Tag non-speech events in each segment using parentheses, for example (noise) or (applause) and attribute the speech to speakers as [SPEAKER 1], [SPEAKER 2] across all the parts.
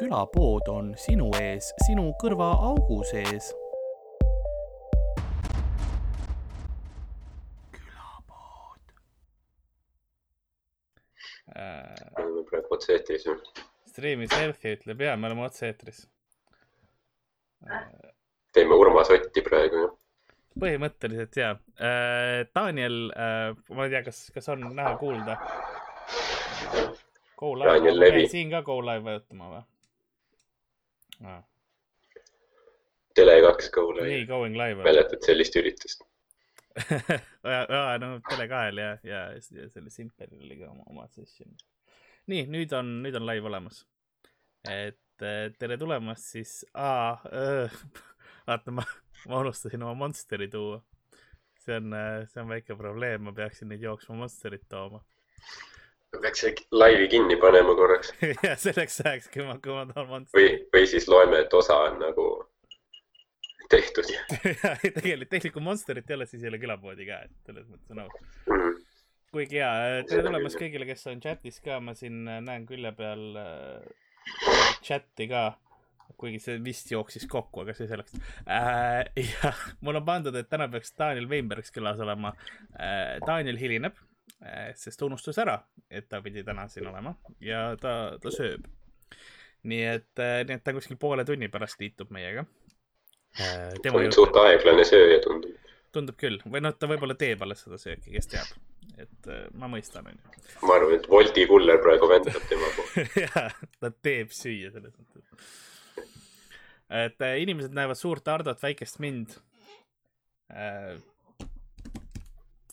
[SPEAKER 1] külapood on sinu ees, sinu kõrvaaugu sees. külapood
[SPEAKER 2] äh,. oleme praegu otse-eetris või?
[SPEAKER 1] Streami selfie ütleb ja, me oleme otse-eetris
[SPEAKER 2] äh.. teeme Urmas Otti praegu, jah?
[SPEAKER 1] põhimõtteliselt ja äh,. Daniel äh,, ma ei tea, kas, kas on näha-kuulda? Go live, siin ka go live vajutama või
[SPEAKER 2] ah.? Tele2 Go live.
[SPEAKER 1] nii, going live.
[SPEAKER 2] mäletad sellist üritust (laughs)
[SPEAKER 1] jaa, no Tele2-l ja, ja, ja selle Simperil oli ka oma, oma session. nii, nüüd on, nüüd on live olemas. et tere tulemast siis, aa, (laughs) vaata, ma, ma unustasin oma Monsteri tuua. see on, see on väike probleem, ma peaksin neid jooksma Monsterit tooma
[SPEAKER 2] peaks laivi kinni panema korraks (laughs)
[SPEAKER 1] ja selleks ajaks, kui ma, kui ma toon Monsteri.
[SPEAKER 2] või, või siis loeme, et osa on nagu tehtud (laughs)
[SPEAKER 1] tegelikult, tegelikult Monsterit ei ole, siis ei ole külapoodi ka, et selles mõttes on aus mm. -hmm. kuigi ja, tere tulemast kõigile, kes on chatis ka, ma siin äh, näen külje peal äh, chati ka. kuigi see vist jooksis kokku, aga see selleks äh,. (laughs) ja mul on pandud, et täna peaks Daniel Weinbergs külas olema äh,. Daniel hilineb äh,, sest ta unustas ära, et ta pidi täna siin olema ja ta, ta sööb nii et, äh, nii et ta kuskil poole tunni pärast liitub meiega
[SPEAKER 2] ta on suht aeglane sööja, tundub.
[SPEAKER 1] tundub küll, või noh, ta võib-olla teeb alles seda sööki, kes teab, et ma mõistan, onju.
[SPEAKER 2] ma arvan, et Wolti kuller praegu vändab tema poole (laughs)
[SPEAKER 1] jah, ta teeb süüa selles mõttes. et inimesed näevad suurt Hardot, väikest mind.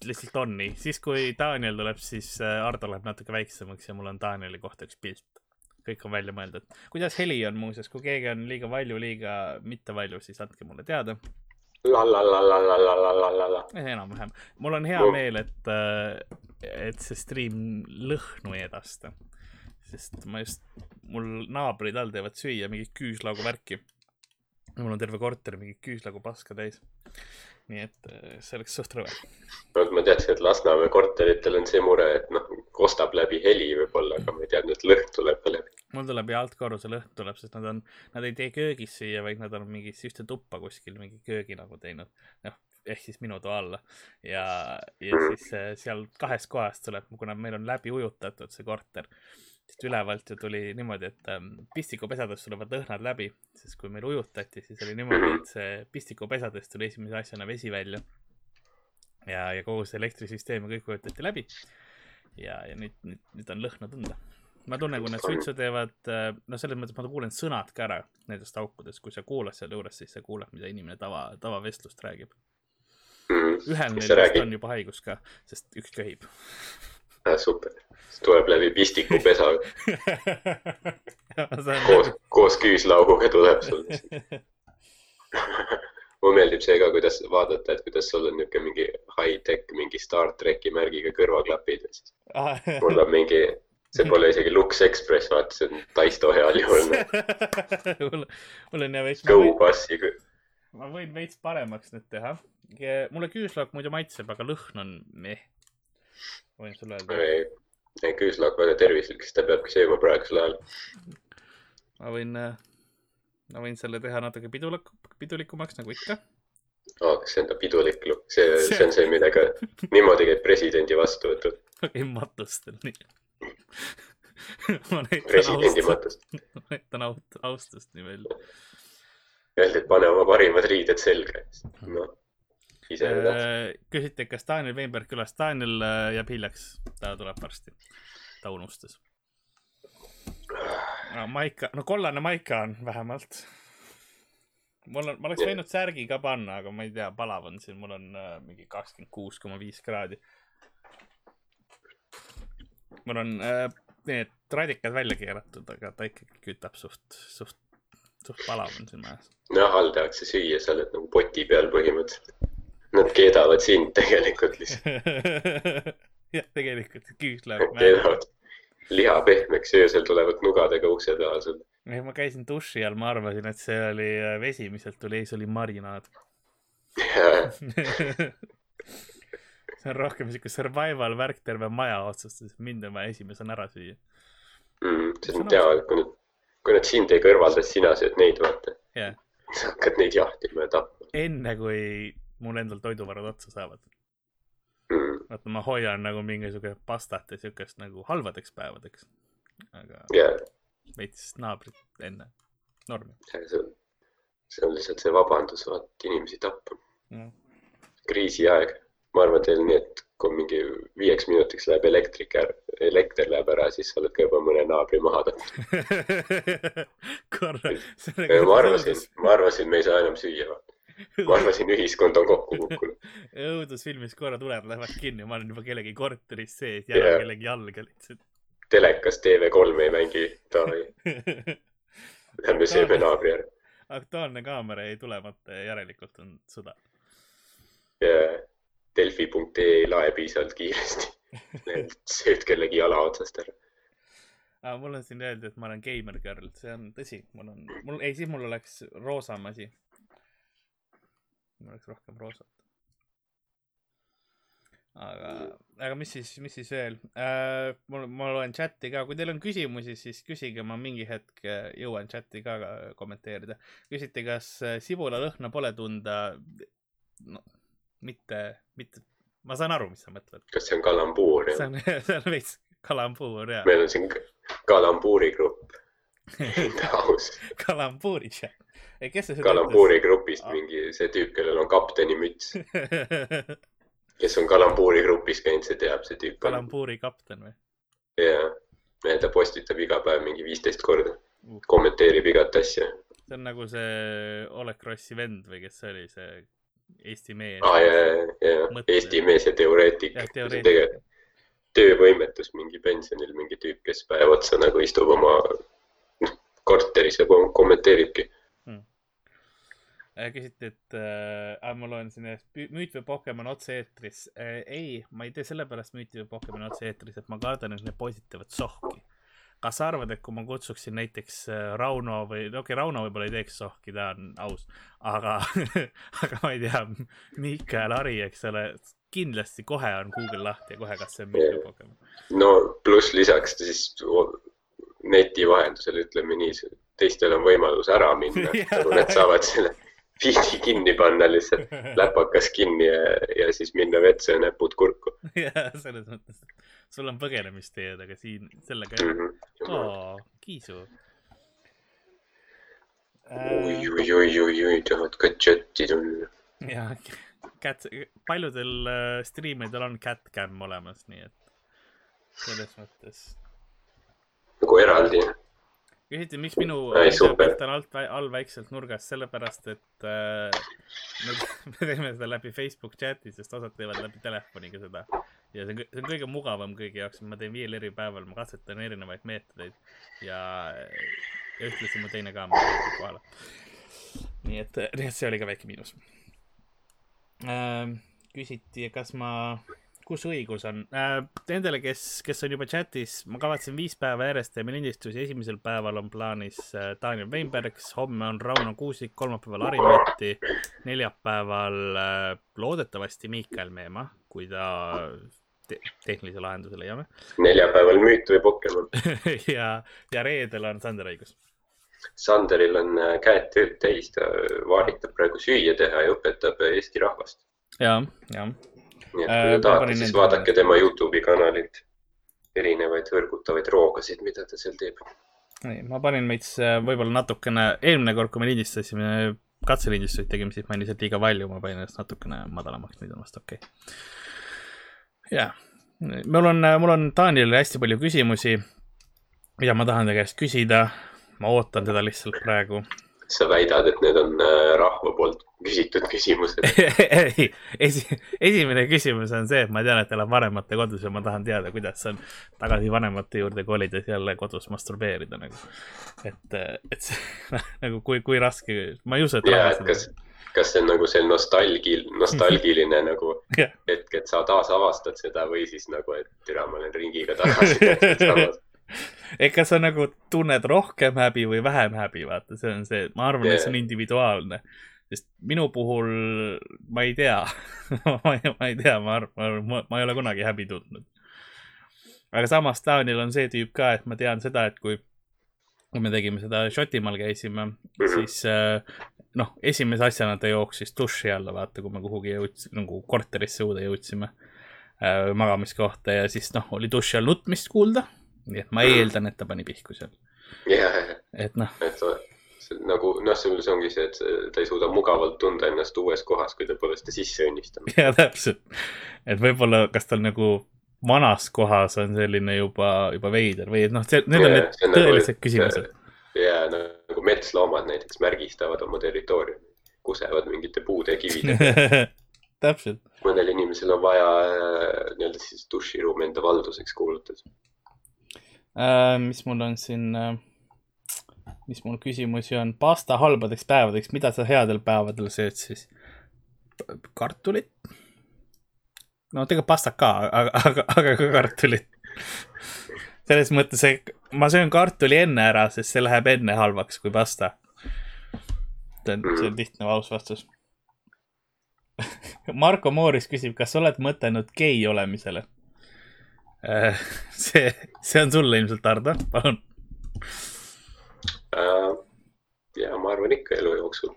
[SPEAKER 1] Lihtsalt on nii, siis kui Daniel tuleb, siis Ardo läheb natuke väiksemaks ja mul on Danieli kohta üks pilt kõik on välja mõeldud. kuidas heli on muuseas, kui keegi on liiga valju, liiga mitte valju, siis andke mulle teada. enam-vähem, mul on hea meel, et, äh, et see stream lõhnu ei edasta. sest ma just, mul naabrid all teevad süüa mingit küüslaugu värki. mul on terve korter mingit küüslaugu paska täis nii et äh, see oleks suht rõve.
[SPEAKER 2] ma teadsin, et Lasnamäe korteritel on see mure, et noh, kostab läbi heli võib-olla, aga ma ei teadnud, et lõhn tuleb ka läbi.
[SPEAKER 1] mul tuleb ja altkorruse lõhn tuleb, sest nad on, nad ei tee köögis süüa, vaid nad on mingisse ühte tuppa kuskil mingi köögi nagu teinud. noh, ehk siis minu toa alla ja, ja mm. siis äh, seal kahest kohast tuleb, kuna meil on läbi ujutatud see korter sest ülevalt ju tuli niimoodi, et ähm, pistikupesadest tulevad lõhnad läbi, sest kui meil ujutati, siis oli niimoodi, et see pistikupesadest tuli esimese asjana vesi välja. ja, ja kogu see elektrisüsteem ja kõik ujutati läbi. ja, ja nüüd, nüüd, nüüd on lõhna tunda. ma tunnen, kui nad suitsu teevad, äh, no selles mõttes ma kuulen sõnad ka ära nendest aukudest, kui sa kuulad sealjuures, siis sa kuuled, mida inimene tava, tavavestlust räägib.
[SPEAKER 2] Mm.
[SPEAKER 1] ühel neist on juba haigus ka, sest üks köhib (laughs)
[SPEAKER 2] ah,. super, tuleb läbi pistikupesa (laughs) koos, koos küüslauguga tuleb sul (laughs) mulle meeldib see ka, kuidas vaadata, et kuidas sul on niisugune mingi high-tech, mingi Star tracki märgiga kõrvaklapid ja siis ah, mul on mingi, see pole isegi Lux Express, vaata, see on Taisto heal juhul (laughs)
[SPEAKER 1] mul, mul on jah veits.
[SPEAKER 2] Go Bussi.
[SPEAKER 1] ma võin veits paremaks nüüd teha. mulle küüslauk muidu maitseb, aga lõhn on meh võin sulle öelda.
[SPEAKER 2] ei, küüslauk väga tervislik, sest ta peabki sööma praegusel ajal.
[SPEAKER 1] ma võin, äh, ma võin selle teha natuke pidulik, pidulikumaks nagu ikka.
[SPEAKER 2] aa, kas see on ta pidulik lukk, (laughs) see, see on see, millega niimoodi käib presidendi vastuvõtul.
[SPEAKER 1] ei matustel nii
[SPEAKER 2] ma presidendi matust.
[SPEAKER 1] ma näitan aust, (laughs) austust nii välja.
[SPEAKER 2] Öeldi, et pane oma parimad riided selga. noh
[SPEAKER 1] küsiti, kas Daniel Weinberg külas, Daniel äh, jääb hiljaks, ta tuleb varsti. ta unustas. no maika, no kollane maika on vähemalt. mul on, ma oleks võinud särgi ka panna, aga ma ei tea, palav on siin, mul on äh, mingi kakskümmend kuus koma viis kraadi. mul on äh, need radikad välja keeratud, aga ta ikkagi kütab suht, suht, suht palav on siin majas.
[SPEAKER 2] jah, all tehakse süüa, sa oled nagu poti peal põhimõtteliselt Nad keedavad sind tegelikult lihtsalt (laughs)
[SPEAKER 1] jah, tegelikult küüslauk.
[SPEAKER 2] keedavad liha pehmeks, öösel tulevad nugadega ukse taha sul.
[SPEAKER 1] ei, ma käisin duši all, ma arvasin, et see oli äh, vesi, mis sealt tuli, ei, see oli marinaad (laughs) see on rohkem siuke survival värk, terve maja otsustas, et mind on vaja esimesena ära süüa
[SPEAKER 2] mm,. see on teada, kui nad, kui nad sind ei kõrvalda, siis sina sööd neid, vaata
[SPEAKER 1] yeah..
[SPEAKER 2] sa hakkad neid jahtima ja tapma.
[SPEAKER 1] enne kui mul endal toiduvarud otsa saavad.
[SPEAKER 2] Mm..
[SPEAKER 1] vaata, ma hoian nagu mingisugune pastat ja siukest nagu halvadeks päevadeks. aga
[SPEAKER 2] yeah.
[SPEAKER 1] veits naabrit enne, norm.
[SPEAKER 2] see on, see on lihtsalt see vabandus, vaata inimesi tappa.
[SPEAKER 1] Mm..
[SPEAKER 2] kriisiaeg, ma arvan, teil nii, et kui mingi viieks minutiks läheb elektrik ära, elekter läheb ära, siis sa oled ka juba mõne naabri maha tapnud (laughs)
[SPEAKER 1] korra.
[SPEAKER 2] ma arvasin, ma arvasin, me ei saa enam süüa, vaata ma arvasin, ühiskond on kokku (laughs) kukkunud.
[SPEAKER 1] õudusfilmis korra tuled lähevad kinni, ma olen juba kellegi korteris sees, jään yeah. kellegi jalga lihtsalt.
[SPEAKER 2] telekas TV3 ei mängi, davai. (laughs) Lähme sööme naabri ära.
[SPEAKER 1] Aktuaalne kaamera jäi tulemata ja järelikult on sõda.
[SPEAKER 2] jaa, Delfi.ee ei lae piisavalt kiiresti. (laughs) sööd kellegi jala otsast ära
[SPEAKER 1] aga mul on siin öeldud, et ma olen gamer girl, see on tõsi, mul on, mul, ei siis mul oleks roosam asi mul oleks rohkem roosat. aga, aga mis siis, mis siis veel äh,? mul, ma loen chati ka, kui teil on küsimusi, siis küsige, ma mingi hetk äh, jõuan chati ka kommenteerida. küsiti, kas äh, sibulalõhna pole tunda. no mitte, mitte, ma saan aru, mis sa mõtled.
[SPEAKER 2] kas see on kalambuur?
[SPEAKER 1] see on, (laughs) see on veits kalambuur, jah.
[SPEAKER 2] meil on siin kalambuuri grupp (laughs) aus.
[SPEAKER 1] kalambuuri chat
[SPEAKER 2] kalambuuri grupist mingi see tüüp, kellel on kapteni müts (laughs) kes on kalambuuri grupis käinud, see teab, see tüüp.
[SPEAKER 1] kalambuuri kapten või?
[SPEAKER 2] jaa, ta postitab iga päev mingi viisteist korda uh., kommenteerib igat asja.
[SPEAKER 1] see on nagu see Oleg Krossi vend või kes see oli, see Eesti mees
[SPEAKER 2] ah,. jaa, jaa, jaa, Eesti mees ja teoreetik. tegelikult töövõimetus mingi pensionil mingi tüüp, kes päev otsa nagu istub oma korteris ja kommenteeribki
[SPEAKER 1] küsiti, et äh, ma loen siin, et müüt või Pokemon otse-eetris äh,. ei, ma ei tee sellepärast müüti või Pokemon otse-eetris, et ma kardan, et need poisid teevad sohki. kas sa arvad, et kui ma kutsuksin näiteks äh, Rauno või, okei okay,, Rauno võib-olla ei teeks sohki, ta on aus, aga (laughs) aga ma ei tea, Miikael, Ari, eks ole, kindlasti kohe on Google lahti ja kohe, kas see on müüt või Pokemon.
[SPEAKER 2] no pluss lisaks siis neti vahendusel ütleme nii, teistel on võimalus ära minna (laughs) nagu need saavad selle feed'i kinni panna lihtsalt, läpakas kinni ja, ja siis minna vetsu ja näpud kurku. (laughs)
[SPEAKER 1] jah, selles mõttes, sul on põgenemisteed, aga siin sellega mm. -hmm. oo, kiisu.
[SPEAKER 2] oi, oi, oi, oi, oi, tahad ka chati tulla?
[SPEAKER 1] jah, cat, paljudel äh, striimidel on catcam olemas, nii et selles mõttes.
[SPEAKER 2] nagu eraldi
[SPEAKER 1] küsiti, miks minu videopilt on alt, all väikselt nurgas, sellepärast et äh, me, (laughs) me teeme seda läbi Facebook chati, sest osad teevad läbi telefoniga seda. ja see on, see on kõige mugavam kõigi jaoks, ma teen viiel eri päeval, ma katsetan erinevaid meetodeid ja, ja ühtlasi mu teine kaamera on kohal. nii et, nii et see oli ka väike miinus äh,. küsiti, kas ma kus õigus on äh,? Nendele, kes, kes on juba chatis, ma kavatsen viis päeva järjest teeme lindistusi, esimesel päeval on plaanis äh, Daniel Weinberg, homme on Rauno Kuusik, kolmapäeval Harimäti, neljapäeval äh, loodetavasti Miikael Meemaa, kui ta te tehnilise lahenduse leiame. (laughs)
[SPEAKER 2] neljapäeval müüt või Pokemon (laughs)
[SPEAKER 1] ja, ja reedel on Sander õigus.
[SPEAKER 2] Sanderil on äh, käed tööd täis, ta vaaritab praegu süüa teha ja õpetab Eesti rahvast.
[SPEAKER 1] ja, ja
[SPEAKER 2] nii et kui te äh, tahate, siis vaadake tema Youtube'i kanalit erinevaid võrgutavaid roogasid, mida ta seal teeb.
[SPEAKER 1] nii, ma panin veits äh, võib-olla natukene, eelmine kord, kui me lindistasime, katselindistusi tegime, siis ma olin lihtsalt liiga valju, ma panin ennast natukene madalamaks, nüüd on vast okei okay.. jaa, mul on, mul on Taanile hästi palju küsimusi, mida ma tahan ta käest küsida. ma ootan teda lihtsalt praegu
[SPEAKER 2] sa väidad, et need on äh, rahva poolt küsitud küsimused (laughs)
[SPEAKER 1] ei, esi, esimene küsimus on see, et ma tean, et elab vanemate kodus ja ma tahan teada, kuidas on tagasi vanemate juurde kolides jälle kodus masturbeerida nagu. et, et see (laughs) nagu kui, kui raske, ma ei usu, et.
[SPEAKER 2] jaa, et kas, kas see on nagu see nostalgil, nostalgiline (laughs) nagu yeah. hetk, et sa taasavastad seda või siis nagu, et türa, ma olen ringiga tagasi (laughs)
[SPEAKER 1] kas sa nagu tunned rohkem häbi või vähem häbi, vaata, see on see, ma arvan yeah., et see on individuaalne. sest minu puhul ma ei tea (laughs) ma, ei, tea, ma arvan, ma, ma ei ole kunagi häbi tundnud. aga samas Taanil on see tüüp ka, et ma tean seda, et kui kui me tegime seda Šotimaal käisime mm, -hmm. siis noh, esimese asjana ta jooksis duši alla, vaata, kui me kuhugi jõudsime, nagu korterisse uude jõudsime äh,, magamiskohta ja siis noh, oli duši all nutmist kuulda. Nii et ma eeldan, et ta pani pihku seal.
[SPEAKER 2] jah,
[SPEAKER 1] et noh.
[SPEAKER 2] et nagu noh, sul see ongi see, et ta ei suuda mugavalt tunda ennast uues kohas, kui ta pole seda sisse õnnistanud.
[SPEAKER 1] ja täpselt, et võib-olla, kas tal nagu vanas kohas on selline juba, juba veider või et noh, see, need ja, on need nagu tõelised nagu, küsimused.
[SPEAKER 2] ja nagu metsloomad näiteks märgistavad oma territooriumi, kusevad mingite puude ja kividega (laughs)
[SPEAKER 1] täpselt.
[SPEAKER 2] mõnel inimesel on vaja äh, nii-öelda siis duširuumi enda valduseks kuulutada
[SPEAKER 1] äh,. Mis mul on siin äh,, mis mul küsimusi on, pasta halbadeks päevadeks, mida sa headel päevadel sööd siis? kartulit no tegelikult pastat ka, aga, aga, aga ka kartulit. selles mõttes, et ma söön kartuli enne ära, sest see läheb enne halvaks kui pasta. see on, see on lihtne aus vastus (laughs) Marko Mooris küsib, kas oled mõtelnud gei olemisele? Äh, see, see on sulle ilmselt, Ardo, palun
[SPEAKER 2] uh,. ja ma arvan ikka elu jooksul.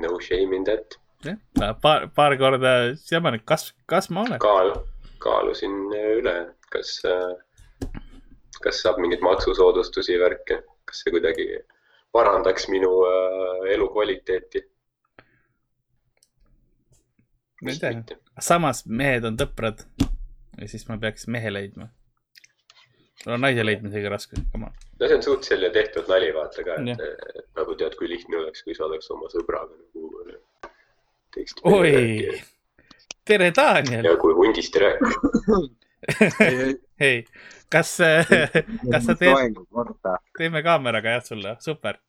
[SPEAKER 2] No shame in that
[SPEAKER 1] jah, paar, paar korda jamanud, kas, kas ma olen?
[SPEAKER 2] kaal, kaalusin üle, kas, kas saab mingeid maksusoodustusi, värke, kas see kuidagi parandaks minu äh, elukvaliteeti?
[SPEAKER 1] ma ei tea, samas mehed on tõprad ja siis ma peaks mehe leidma. mul on naise leidmisega raske, come on.
[SPEAKER 2] no see on suht selline tehtud nali, vaata ka, et nagu tead, kui lihtne oleks, kui sa oleks oma sõbraga nagu
[SPEAKER 1] teeksid. oi, tere, Daniel.
[SPEAKER 2] ja kui hundist ei räägi. (laughs)
[SPEAKER 1] ei, kas, kas sa teed, teeme kaameraga jah sulle, super.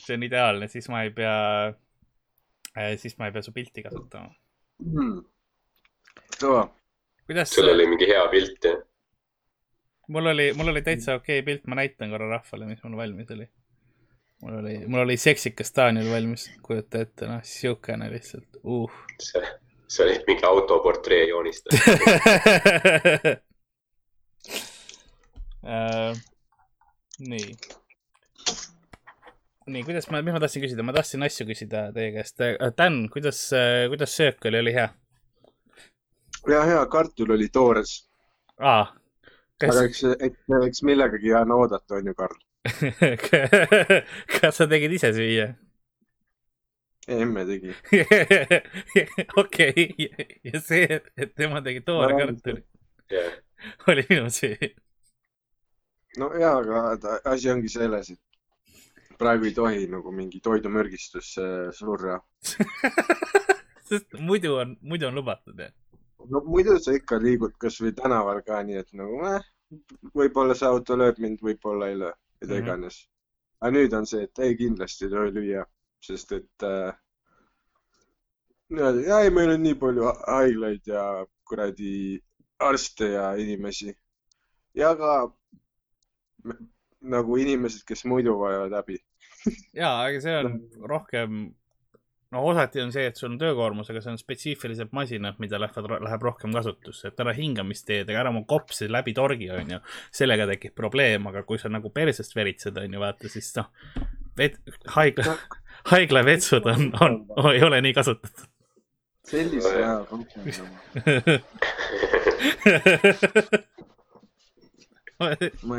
[SPEAKER 1] see on ideaalne, siis ma ei pea, äh, siis ma ei pea su pilti kasutama
[SPEAKER 3] mm..
[SPEAKER 1] Kuidas?
[SPEAKER 2] sul oli mingi hea pilt jah?
[SPEAKER 1] mul oli, mul oli täitsa okei okay pilt, ma näitan korra rahvale, mis mul valmis oli mul oli, mul oli seksikas Daniel valmis, kujuta ette, noh, siukene lihtsalt uh..
[SPEAKER 2] see, see oli mingi autoportree joonistamine
[SPEAKER 1] uh,. nii. nii, kuidas ma, mis ma tahtsin küsida, ma tahtsin asju küsida teie käest. Äh, Dan, kuidas, äh, kuidas söök oli, oli hea?
[SPEAKER 3] Ja hea, kartul oli toores.
[SPEAKER 1] aa.
[SPEAKER 3] aga eks, eks, eks millegagi jään oodata, on ju, Karl (laughs)
[SPEAKER 1] kas sa tegid ise süüa?
[SPEAKER 3] emme tegi. (laughs)
[SPEAKER 1] okei, ja see, et tema tegi toore kartuli
[SPEAKER 2] yeah.,
[SPEAKER 1] oli minu süü.
[SPEAKER 3] no jaa, aga asi ongi selles, et praegu ei tohi nagu mingi toidumürgistusse surra (laughs)
[SPEAKER 1] sest muidu on, muidu on lubatud, jah?
[SPEAKER 3] No muidu sa ikka liigud kasvõi tänaval ka nii, et nagu eh, võib-olla see auto lööb mind, võib-olla ei löö mida mm -hmm. iganes. aga nüüd on see, et ei, kindlasti ei tohi lüüa, sest et äh, niimoodi, ei, meil on nii palju haiglaid ja kuradi arste ja inimesi ja ka nagu inimesed, kes muidu vajavad abi
[SPEAKER 1] ja, aga see on (laughs) rohkem no osati on see, et sul on töökoormus, aga see on spetsiifilised masinad, mida lähevad, läheb rohkem kasutusse, et ära hingamisteedega, ära oma kopsi läbi torgi, onju. sellega tekib probleem, aga kui sa nagu persest veritsed, onju, vaata, siis noh, vet-, haigla, haiglavetsud on, on, on, ei ole nii kasutatud.
[SPEAKER 3] sellise hea funktsiooni. ma ei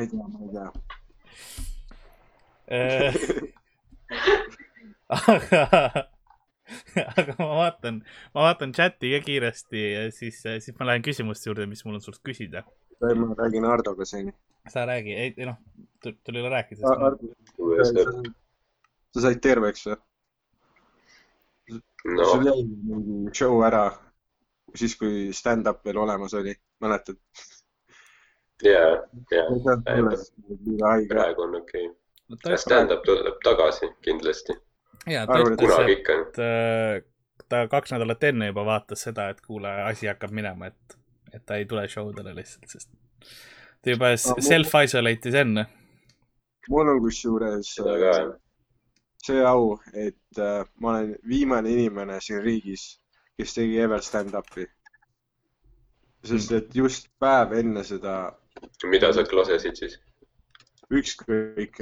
[SPEAKER 3] tea, ma ei tea (laughs)
[SPEAKER 1] aga (laughs) aga ma vaatan, ma vaatan chati ka kiiresti ja siis, siis ma lähen küsimuste juurde, mis mul on sult küsida.
[SPEAKER 3] ma räägin Hardoga seni.
[SPEAKER 1] sa räägi, ei, noh, tuli rääkida.
[SPEAKER 3] sa said terveks või no.? sul jäi mingi show ära, siis kui stand-up veel olemas oli, mäletad?
[SPEAKER 2] ja, ja. praegu on okei okay. stand-up tuleb tagasi kindlasti
[SPEAKER 1] ja ta ütles, et äh, ta kaks nädalat enne juba vaatas seda, et kuule, asi hakkab minema, et, et ta ei tule show dele lihtsalt, sest ta juba self-isolate'is enne.
[SPEAKER 3] mul on kusjuures äh, see au, et äh, ma olen viimane inimene siin riigis, kes tegi ever stand-up'i. sest et just päev enne seda.
[SPEAKER 2] mida sa klasesid siis?
[SPEAKER 3] ükskõik.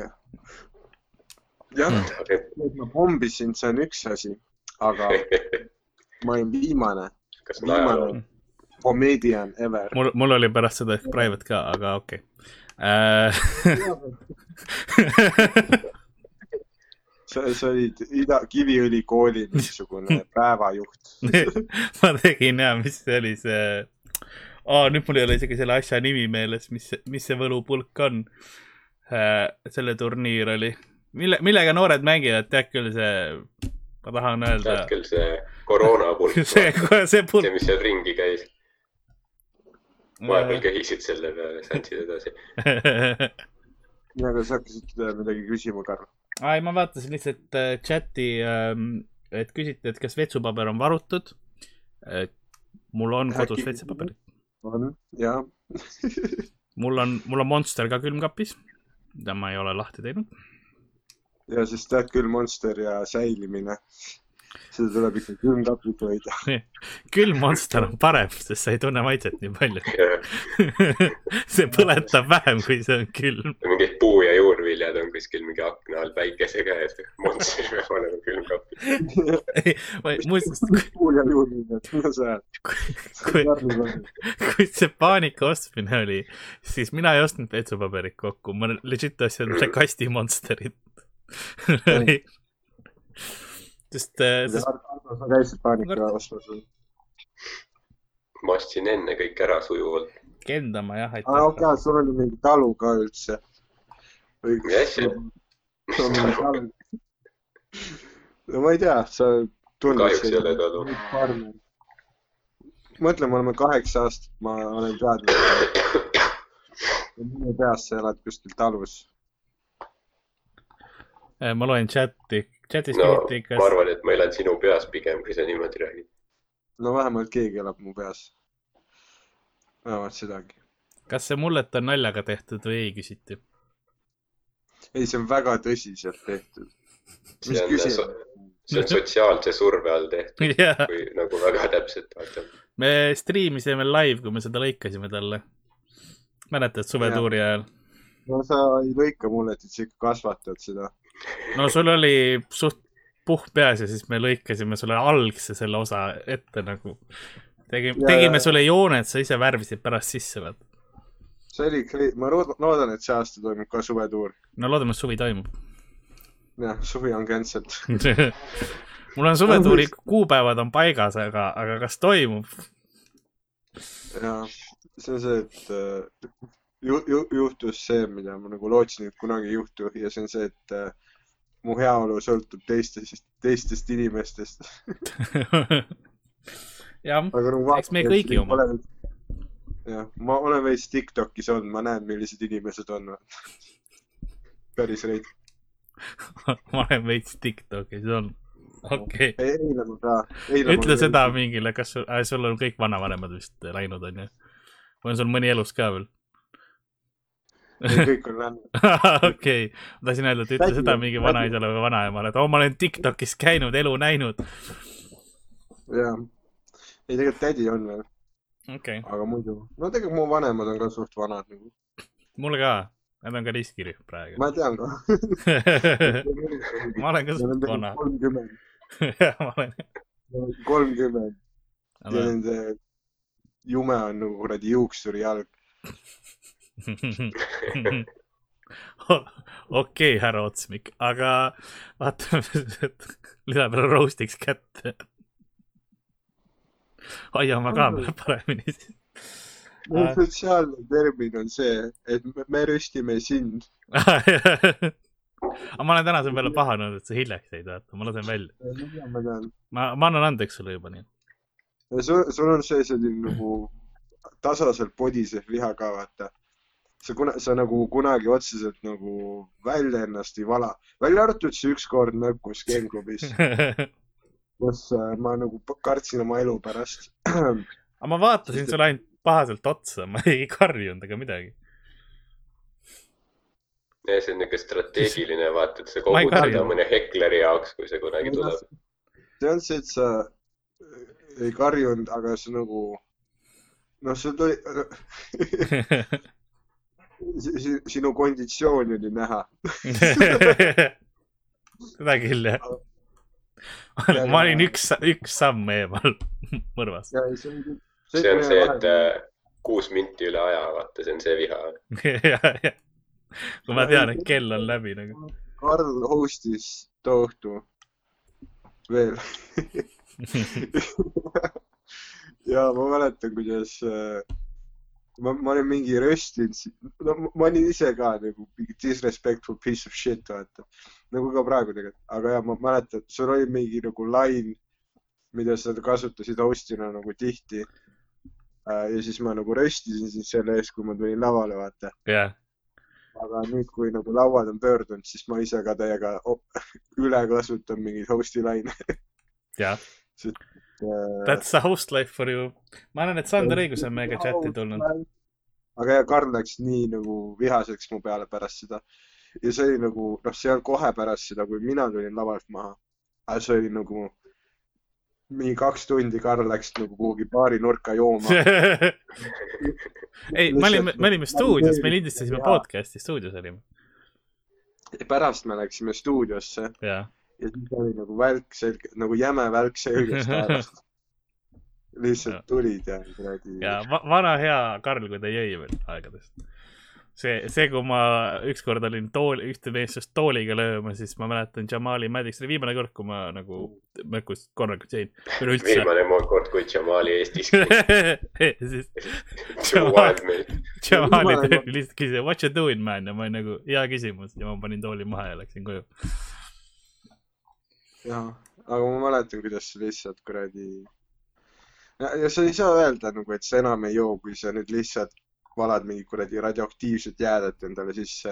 [SPEAKER 3] Jah mm., et ma pommisin, see on üks asi, aga (laughs) ma olin viimane, viimane comedian ever.
[SPEAKER 1] mul, mul oli pärast seda ehk private ka, aga okei
[SPEAKER 3] okay. sa, sa olid Ida, Kiviõli kooli mingisugune (laughs) päevajuht
[SPEAKER 1] ma tegin ja, mis see oli see oh,, nüüd mul ei ole isegi selle asja nimi meeles, mis, mis see võlupulk on äh,. selle turniir oli, mille, millega noored mängivad, tead küll see, ma tahan öelda.
[SPEAKER 2] tead küll see koroonapulk (laughs)
[SPEAKER 1] see, (laughs) see pulk.
[SPEAKER 2] see, mis seal ringi käis vahepeal köhisid selle peale, sätsid edasi (laughs)
[SPEAKER 3] aga sa hakkasid äh, midagi küsima, Karl?
[SPEAKER 1] ei, ma vaatasin lihtsalt äh, chati, ähm, et küsiti, et kas vetsupaber on varutud. mul on kodus vetsupaberit.
[SPEAKER 3] on, jaa
[SPEAKER 1] mul on, mul on Monster ka külmkapis, mida ma ei ole lahti teinud.
[SPEAKER 3] Ja siis tead küll, Monster ja säilimine seda tuleb ikka külmkapis hoida (laughs)
[SPEAKER 1] külm Monster on parem, sest sa ei tunne maitset nii palju (laughs) see põletab vähem, kui see on külm.
[SPEAKER 2] mingid puu- ja juurviljad on kuskil mingi akna all päikese käes. Monster peab olema külmkapis.
[SPEAKER 1] muuseas.
[SPEAKER 3] puu- ja juurviljad, mida sa ajad?
[SPEAKER 1] kui, kui see paanika ostmine oli, siis mina ei ostnud vetsupaberit kokku, ma legit ostsin kasti Monsterit sest äh,.
[SPEAKER 3] Sa käisid paanika ostmas või?
[SPEAKER 2] ma ostsin enne kõik ära sujuvalt.
[SPEAKER 1] kendama jah, aitäh.
[SPEAKER 3] aa, okei okay,, sul oli mingi talu ka üldse.
[SPEAKER 2] mis asja?
[SPEAKER 3] no ma ei tea, sa
[SPEAKER 2] tunned. kahjuks ei ole talu.
[SPEAKER 3] mõtle, me oleme kaheksa aastat, ma olen teadnud. (coughs) minu peas sa elad kuskil talus.
[SPEAKER 1] Äh, ma loen chati chatis
[SPEAKER 2] no, küsiti, kas. ma arvan, et ma elan sinu peas pigem, kui sa niimoodi räägid.
[SPEAKER 3] no vähemalt keegi elab mu peas. vähemalt sedagi.
[SPEAKER 1] kas see mullet on naljaga tehtud või ei, küsiti.
[SPEAKER 3] ei, see on väga tõsiselt tehtud.
[SPEAKER 2] see on, see on sotsiaalse surve all tehtud (laughs) yeah., kui nagu väga täpselt vaatad.
[SPEAKER 1] me striimisime live, kui me seda lõikasime talle. mäletad, suvetuuri ajal?
[SPEAKER 3] no sa ei lõika mulle, et sa ikka kasvatad seda
[SPEAKER 1] no sul oli suht puhk peas ja siis me lõikasime sulle algse selle osa ette nagu. tegime, tegime sulle jooned, sa ise värvisid pärast sisse, vaata.
[SPEAKER 3] see oli, ma loodan, et see aasta toimub ka suvetuur.
[SPEAKER 1] no loodame, et suvi toimub.
[SPEAKER 3] jah, suvi on cancelled (laughs)
[SPEAKER 1] mul on suvetuuri kuupäevad on paigas, aga, aga kas toimub?
[SPEAKER 3] jaa, see on see, et äh, ju, ju, juhtus see, mida ma nagu lootsin, et kunagi ei juhtu ja see on see, et äh, mu heaolu sõltub teistest, teistest inimestest
[SPEAKER 1] jah, nagu eks me kõigi oma.
[SPEAKER 3] jah, ma olen veits Tiktokis olnud, ma näen, millised inimesed on päris reid
[SPEAKER 1] ma olen veits Tiktokis olnud, okei okay..
[SPEAKER 3] eile ma ka.
[SPEAKER 1] ütle seda mingile, kas sul äh,, sul on kõik vanavanemad vist läinud, onju? või on sul mõni elus ka veel?
[SPEAKER 3] Kõik on läinud. (laughs)
[SPEAKER 1] okei, ma tahtsin öelda, et ütle seda mingi vanaisale või vanaemale, et oo, ma olen Tiktokis käinud, elu näinud.
[SPEAKER 3] jaa, ei tegelikult tädi on veel
[SPEAKER 1] okay..
[SPEAKER 3] aga muidu, no tegelikult mu vanemad on ka suht vanad nagu.
[SPEAKER 1] mul ka, nad on ka riskirühm praegu.
[SPEAKER 3] ma tean ka (laughs)
[SPEAKER 1] ma olen ka suht vana.
[SPEAKER 3] kolmkümmend. (laughs)
[SPEAKER 1] jah, ma olen.
[SPEAKER 3] kolmkümmend. ja nende jume on nagu kuradi juuksuri jalg (laughs)
[SPEAKER 1] okei, härra Otsmik, aga vaatame, (laughs) lisame roast'iks kätte. hoiame kaamera paremini siis.
[SPEAKER 3] sotsiaalne termin on see, et me röstime sind
[SPEAKER 1] aga ma olen tänase peale pahanenud, et sa hiljaks jäid, vaata, ma lasen välja.
[SPEAKER 3] ma
[SPEAKER 1] ma, annan andeks sulle juba nii.
[SPEAKER 3] sul, sul on see selline nagu tasaselt podisev liha ka, vaata sa kuna-, sa nagu kunagi otseselt nagu välja ennast ei vala, välja arvatud see ükskord nõkus Genklubis (laughs) kus äh, ma nagu kartsin oma elu pärast.
[SPEAKER 1] aga ma vaatasin sulle ainult pahaselt otsa, ma ei karjunud ega midagi.
[SPEAKER 2] ja see on niisugune strateegiline, vaata, et sa kogud seda mõne hekleri jaoks, kui see kunagi tuleb.
[SPEAKER 3] see on see, et sa ei karjunud, aga sa nagu, noh, sul tuli (laughs) sinu konditsiooni oli näha (laughs)
[SPEAKER 1] seda küll jah. ma olin üks, üks samm eemal (laughs) mõrvast.
[SPEAKER 2] see on see, et äh, kuus minti üle aja, vaata, see on see viha (laughs)
[SPEAKER 1] kui ma tean, et kell on läbi nagu.
[SPEAKER 3] Karl host'is tohutu veel ja ma mäletan, kuidas äh, ma, ma olin mingi röstinud, no ma olin ise ka nagu mingi disrespectful piece of shit, vaata. nagu ka praegu tegelikult, aga ja ma mäletan, sul oli mingi nagu lain, mida sa kasutasid host'ina nagu tihti äh,. ja siis ma nagu röstisin sind selle eest, kui ma tulin lavale, vaata
[SPEAKER 1] yeah..
[SPEAKER 3] aga nüüd, kui nagu lauad on pöördunud, siis ma ise ka täiega (laughs) üle kasutan mingeid host'i laine.
[SPEAKER 1] jah uh.... That's a host life for you. ma arvan, et Sander Õigus on meiega chati tulnud.
[SPEAKER 3] aga ja Karl läks nii nagu vihaseks mu peale pärast seda ja see oli nagu, noh, see ei olnud kohe pärast seda, kui mina tulin lavalt maha. aga see oli nagu mingi kaks tundi Karl läks nagu kuhugi baari nurka jooma (laughs)
[SPEAKER 1] ei, me olime, me olime stuudios, me lindistasime podcast'i, stuudios olime.
[SPEAKER 3] pärast me läksime stuudiosse.
[SPEAKER 1] jah
[SPEAKER 3] ja siis oli nagu välk selge, nagu jäme välk selgest taevast (laughs) lihtsalt tulid ja kuradi.
[SPEAKER 1] ja vana hea Karl, kui ta jõi veel aegadest. see, see, kui ma ükskord olin tool, ühte meest tooliga lööma, siis ma mäletan Jamali Maddox, see oli viimane kord, kui ma nagu Mökust korralikult jõin.
[SPEAKER 2] viimane kord, kui Jamali Eestis (laughs)
[SPEAKER 1] käis Jamali, Jamali lihtsalt küsis, what you doing man ja ma olin nagu, hea küsimus ja ma panin tooli maha ja läksin koju
[SPEAKER 3] jah, aga ma mäletan, kuidas see lihtsalt kuradi. ja sa ei saa öelda nagu, et sa enam ei joo, kui sa nüüd lihtsalt valad mingi kuradi radioaktiivset jäädet endale sisse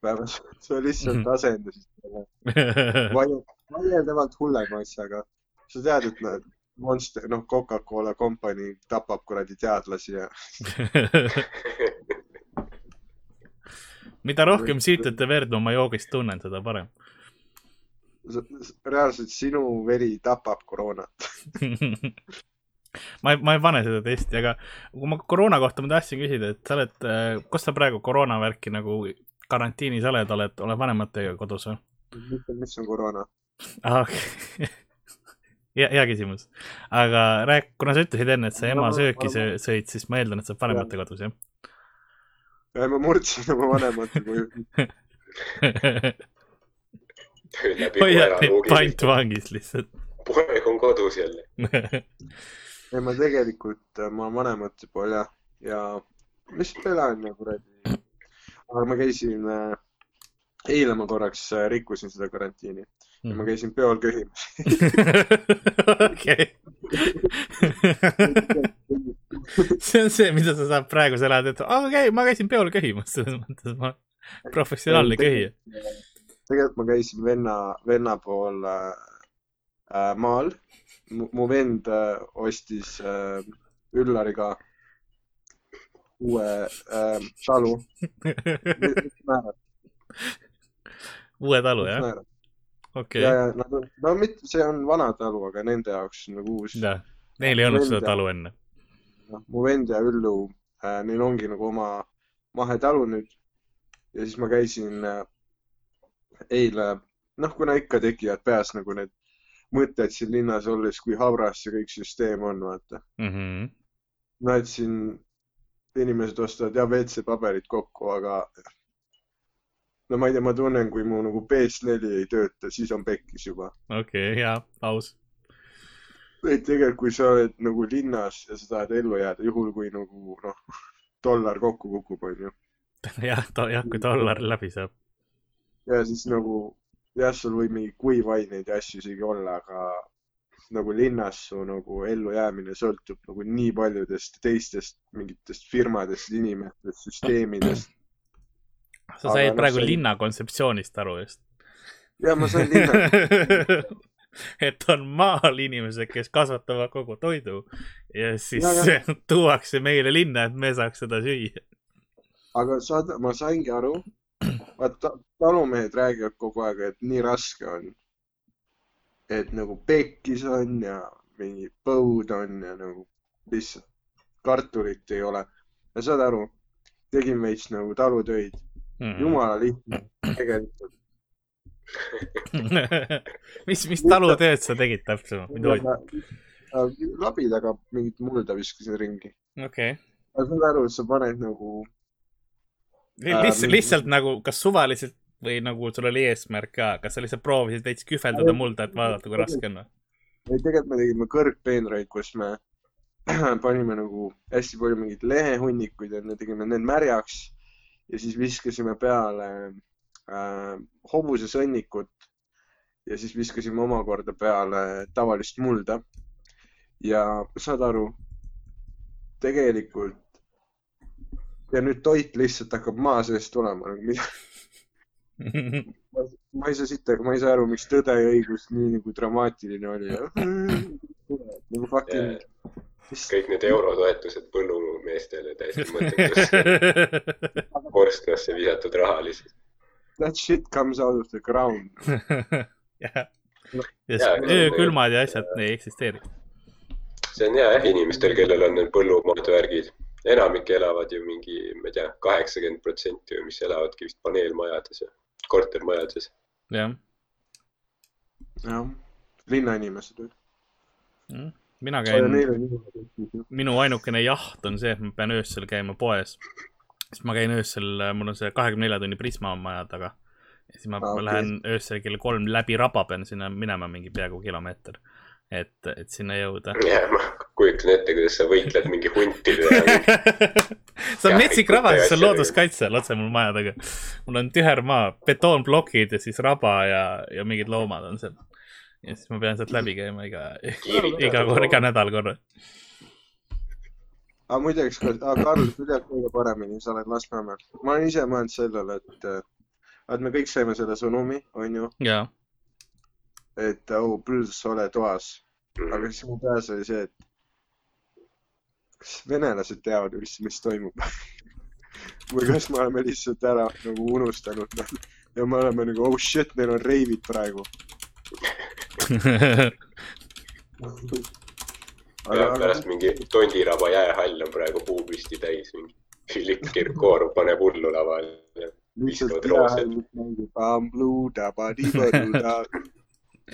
[SPEAKER 3] päevas. sa lihtsalt mhm. asendasid selle (laughs) vaieldavalt hullema asjaga. sa tead, et nad, Monster, noh, Coca-Cola kompanii tapab kuradi teadlasi ja (laughs)
[SPEAKER 1] mida rohkem siitate verd oma joogist tunnen, seda parem
[SPEAKER 3] reaalselt sinu veri tapab koroonat (laughs)
[SPEAKER 1] ma ei, ma ei pane seda testi, aga kui ma koroona kohta ma tahtsin küsida, et sa oled, äh, kus sa praegu koroona värki nagu karantiinis oled, oled, oled vanematega kodus või?
[SPEAKER 3] mis on koroona
[SPEAKER 1] ah,? Okay. (laughs) hea, hea küsimus. aga rääk-, kuna sa ütlesid enne, et sa ema sööki sõid, siis ma eeldan, et sa oled vanemate kodus, jah?
[SPEAKER 3] ja ma murdsin oma (laughs) vanemate koju
[SPEAKER 1] hoiad neid pantvangis lihtsalt.
[SPEAKER 2] poeg on kodus jälle (laughs)
[SPEAKER 3] ei, ma tegelikult, äh, ma olen vanemate pool jah, ja lihtsalt elan ja kuradi. aga ma käisin äh,, eile ma korraks äh, rikkusin seda karantiini ja ma mhm. käisin peol köhimas
[SPEAKER 1] okei. see on see, mida sa saad praegu elada, et okei okay,, ma käisin peol köhimas, selles mõttes ma professionaalne köhija
[SPEAKER 3] tegelikult ma käisin venna, venna pool äh, maal. mu vend äh, ostis äh, Üllariga uue äh, talu
[SPEAKER 1] uue talu, jah? okei.
[SPEAKER 3] ja, ja nad on, no mitte, see on vana talu, aga nende jaoks nagu uus.
[SPEAKER 1] jah, neil ei olnud seda talu enne.
[SPEAKER 3] noh, mu vend ja Üllu äh,, neil ongi nagu oma mahetalu nüüd. ja siis ma käisin äh, eile, noh, kuna ikka tekivad peas nagu need mõtted siin linnas olles, kui habras see kõik süsteem on, vaata
[SPEAKER 1] mm. -hmm.
[SPEAKER 3] no et siin inimesed ostavad ja WC-paberit kokku, aga no ma ei tea, ma tunnen, kui mu nagu PS4 ei tööta, siis on pekkis juba.
[SPEAKER 1] okei okay,, hea, aus.
[SPEAKER 3] et tegelikult, kui sa oled nagu linnas ja sa tahad ellu jääda, juhul kui nagu noh, dollar kokku kukub, onju. (laughs)
[SPEAKER 1] jah, jah, kui dollar läbi saab
[SPEAKER 3] ja siis nagu jah, sul võib mingi kuivaineid ja asju isegi olla, aga nagu linnas su nagu ellujäämine sõltub nagu nii paljudest teistest mingitest firmadest, inimestest, süsteemidest.
[SPEAKER 1] sa said praegu no, linna kontseptsioonist aru just.
[SPEAKER 3] ja ma sain linna (laughs)
[SPEAKER 1] et on maal inimesed, kes kasvatavad kogu toidu ja siis ja, ja. (laughs) tuuakse meile linna, et me saaks seda süüa.
[SPEAKER 3] aga saad, ma saingi aru, vaata, talumehed räägivad kogu aeg, et nii raske on. et nagu pekkis on ja mingi põud on ja nagu lihtsalt kartulit ei ole. ja saad aru, tegin veits nagu talutöid mm. -hmm. jumala lihtne tegelikult (laughs)
[SPEAKER 1] mis, mis talutööd sa tegid täpsemalt?
[SPEAKER 3] labidaga mingit mulda viskasin ringi.
[SPEAKER 1] okei okay..
[SPEAKER 3] aga saad aru, sa paned nagu
[SPEAKER 1] lihtsalt, lihtsalt nagu, kas suvaliselt või nagu sul oli eesmärk ka, kas sa lihtsalt proovisid veits kühveldada mulda, et vaadata, kui raske on või?
[SPEAKER 3] ei, tegelikult me tegime kõrgpeenraid, kus me (clears throat) panime nagu hästi palju mingeid lehehunnikuid ja me tegime need märjaks ja siis viskasime peale äh, hobusesõnnikut ja siis viskasime omakorda peale tavalist mulda. ja saad aru, tegelikult ja nüüd toit lihtsalt hakkab maa seest tulema nagu mida ma ei saa sitta, ma ei saa aru, miks Tõde ja õigus nii nagu dramaatiline oli. (laughs) nagu fucking
[SPEAKER 2] yeah.. kõik need eurotoetused põllumeestele täiesti mõttekas (laughs) korstnasse visatud raha lihtsalt.
[SPEAKER 3] That shit comes out of the ground (laughs)
[SPEAKER 1] jah, öökülmad ja asjad ei eksisteeri.
[SPEAKER 2] see on hea jah inimestel, kellel on need põllumaad värgid enamik elavad ju mingi, ma ei tea, kaheksakümmend protsenti või mis elavadki vist paneelmajades ja kortermajades.
[SPEAKER 1] jah.
[SPEAKER 3] jah, linnainimesed või
[SPEAKER 1] mm.? mina käin, minu ainukene jaht on see, et ma pean öösel käima poes. sest ma käin öösel, mul on see kahekümne nelja tunni Prisma maja taga. ja siis ma ah, okay. lähen öösel kell kolm läbi raba, pean sinna minema mingi peaaegu kilomeeter et, et sinna jõuda.
[SPEAKER 2] jah, ma kujutan ette, kuidas sa võitled mingi huntidega (laughs)
[SPEAKER 1] see on metsik raba, see on looduskaitse all otse mul maja taga. mul on tüher maa, betoonplokid ja siis raba ja, ja mingid loomad on seal. ja siis ma pean sealt läbi käima iga, iga kord, iga nädal korra.
[SPEAKER 3] aga muideks, Karl, sa tead kõige paremini, sa oled Lasnamäel. ma olen ise mõelnud sellele, et, et me kõik saime selle sõnumi, onju.
[SPEAKER 1] jaa
[SPEAKER 3] et oh, Püls, ole toas. aga siis mu peas oli see, et kas venelased teavad, mis, mis toimub (laughs) või kas me oleme lihtsalt ära nagu unustanud (laughs) ja me oleme nagu oh shit, neil on reivid praegu (laughs)
[SPEAKER 2] aga pärast mingi Tondiraba jäähall on praegu puupüsti täis, mingi Philipp Kirkorov paneb hullu lavale ja viskavad roosed.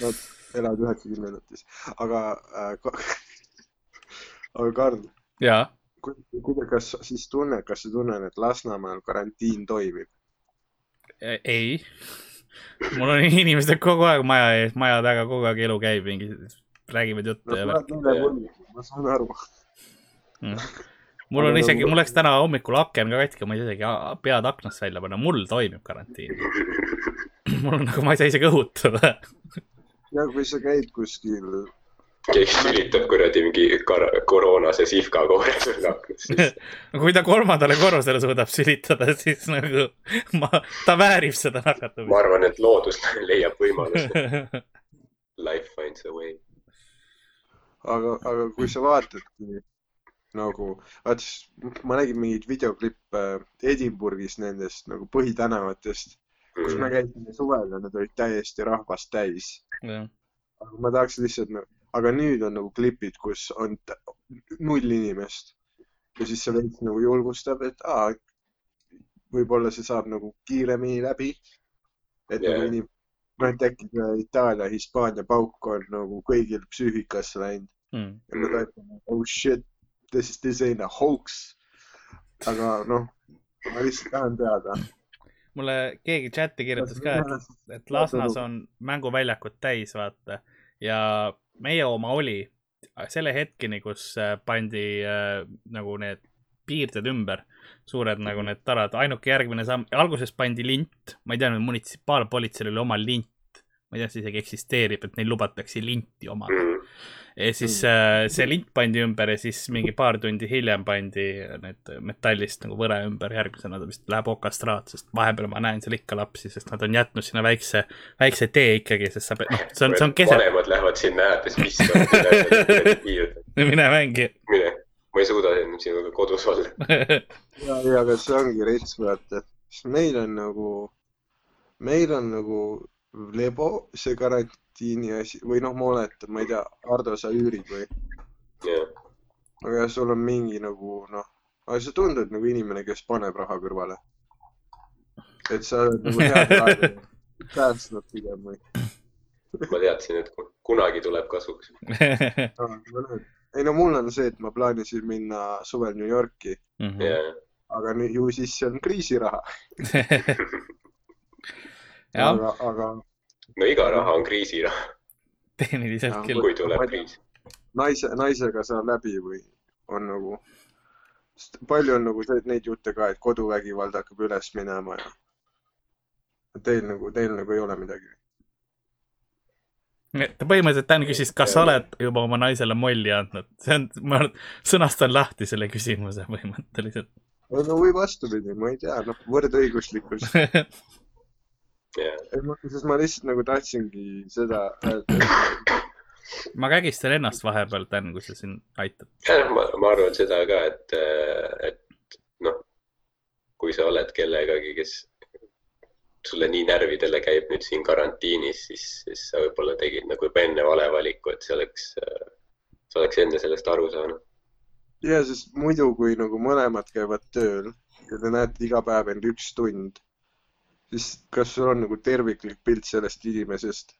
[SPEAKER 3] Nad elavad üheksakümnendates, aga äh,, (laughs) aga Karl.
[SPEAKER 1] jaa.
[SPEAKER 3] kas siis tunned, kas sa tunned, et Lasnamäel karantiin toimib?
[SPEAKER 1] E, ei, mul on inimesed kogu aeg maja ees, maja taga kogu aeg elu käib, mingi, räägivad juttu no,
[SPEAKER 3] ma saan aru
[SPEAKER 1] mm. mul on isegi, mul läks täna hommikul aken ka katki, ma ei saa isegi pead aknast välja panna, mul toimib karantiin. (laughs) mul on nagu, ma ei saa isegi õhutada (laughs)
[SPEAKER 3] ja kui sa käid kuskil.
[SPEAKER 2] keegi sülitab kuradi mingi koroonase sihvka koore sulle aknast sisse. (laughs)
[SPEAKER 1] kui ta kolmandale korrusele suudab sülitada, siis nagu ma, ta väärib seda nakatumist.
[SPEAKER 2] ma arvan, et loodus (laughs) leiab võimaluse (laughs) Life finds a way.
[SPEAKER 3] aga, aga kui sa vaatadki nagu, vaata siis ma nägin mingeid videoklippe Edinburgis nendest nagu põhitänavatest kus me käisime suvel ja need olid täiesti rahvast täis. aga ma tahaks lihtsalt, aga nüüd on nagu klipid, kus on null inimest ja siis see veits nagu julgustab, et aa, võib-olla see saab nagu kiiremini läbi. et yeah. nagu inim-, noh, et äkki see Itaalia, Hispaania pauk on nagu kõigil psüühikasse läinud mm.. ja nad ütlevad, oh shit, this, this ain't a hoax. aga noh, ma lihtsalt tahan teada
[SPEAKER 1] mulle keegi chati kirjutas ka, et, et Lasnas on mänguväljakud täis, vaata. ja meie oma oli selle hetkeni, kus äh, pandi äh, nagu need piirded ümber, suured nagu need tarad, ainuke järgmine samm, alguses pandi lint, ma ei tea, munitsipaalpolitseil oli oma lint, ma ei tea, see isegi eksisteerib, et neil lubatakse linti omada. Mm ja siis mm. äh, see lint pandi ümber ja siis mingi paar tundi hiljem pandi need metallist nagu võre ümber, järgmisena ta vist läheb okastraat, sest vahepeal ma näen seal ikka lapsi, sest nad on jätnud sinna väikse, väikse tee ikkagi, sest sa pead, noh, see on, see on keset.
[SPEAKER 2] vanemad lähevad sinna hääletas, mis on (laughs)
[SPEAKER 1] mine mängi.
[SPEAKER 2] mine, ma ei suuda sinuga kodus olla (laughs)
[SPEAKER 3] ja, ja aga see ongi rets, vaata, meil on nagu, meil on nagu lebo, see garant-, karantiini asi või noh, ma oletan, ma ei tea, Hardo, sa üürid või
[SPEAKER 2] yeah.?
[SPEAKER 3] aga sul on mingi nagu noh, aga sa tundud nagu inimene, kes paneb raha kõrvale. et sa oled nagu head aega (laughs) säästnud pigem või?
[SPEAKER 2] ma teadsin, et kunagi tuleb kasuks (laughs)
[SPEAKER 3] ei no mul on see, et ma plaanisin minna suvel New Yorki mm. -hmm. Yeah. aga nüüd ju siis see on kriisiraha (laughs) aga, aga.
[SPEAKER 2] No iga raha on kriisiraha.
[SPEAKER 1] tehniliselt küll.
[SPEAKER 2] kui tuleb kriis.
[SPEAKER 3] naise, naisega saab läbi või on nagu, palju on nagu neid jutte ka, et koduvägivald hakkab üles minema ja teil nagu, teil nagu ei ole midagi
[SPEAKER 1] põhimõtteliselt Dan küsis, kas sa oled juba oma naisele molli andnud, see on, ma sõnastan lahti selle küsimuse põhimõtteliselt.
[SPEAKER 3] no või vastupidi, ma ei tea, noh, võrdõiguslikkus (laughs) yeah.. sest ma lihtsalt nagu tahtsingi seda öelda.
[SPEAKER 1] ma kägistan ennast vahepeal, Dan, kui sa siin aitad.
[SPEAKER 2] jah, ma, ma arvan seda ka, et, et noh, kui sa oled kellegagi, kes sulle nii närvidele käib nüüd siin karantiinis, siis, siis sa võib-olla tegid nagu juba enne vale valiku, et see oleks, sa oleks enne sellest aru saanud.
[SPEAKER 3] ja, sest muidu, kui nagu mõlemad käivad tööl ja te näete iga päev end üks tund, siis kas sul on nagu terviklik pilt sellest inimesest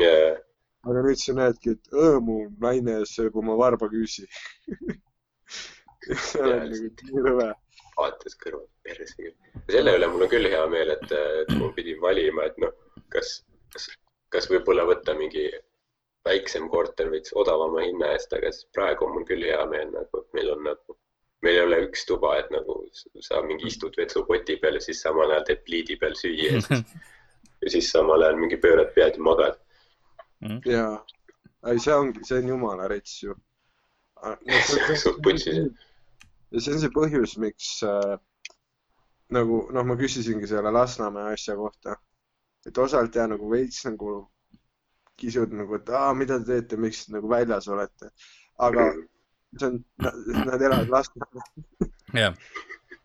[SPEAKER 2] yeah.?
[SPEAKER 3] aga nüüd sa näedki, et mu naine sööb oma varbaküüsi (laughs) see on nagu nii rõve
[SPEAKER 2] vaates kõrvalt perse selle üle mul on küll hea meel, et, et ma pidin valima, et noh, kas, kas, kas võib-olla võtta mingi väiksem korter veits odavama hinna eest, aga siis praegu on mul küll hea meel nagu, et meil on nagu, meil ei ole üks tuba, et nagu sa mingi istud vetsupoti peal ja siis samal ajal teed pliidi peal süüa ja siis, (laughs) ja siis samal ajal mingi pöörad pead ja magad.
[SPEAKER 3] Mm.. jaa, ei see ongi, see on jumala rets ju. (laughs)
[SPEAKER 2] suht putsis
[SPEAKER 3] ja see on see põhjus, miks äh, nagu noh, ma küsisingi selle Lasnamäe asja kohta, et osalt ja nagu veits nagu kisud nagu, et aa, mida te teete, miks nagu väljas olete, aga see on, nad elavad Lasnamäel
[SPEAKER 1] yeah.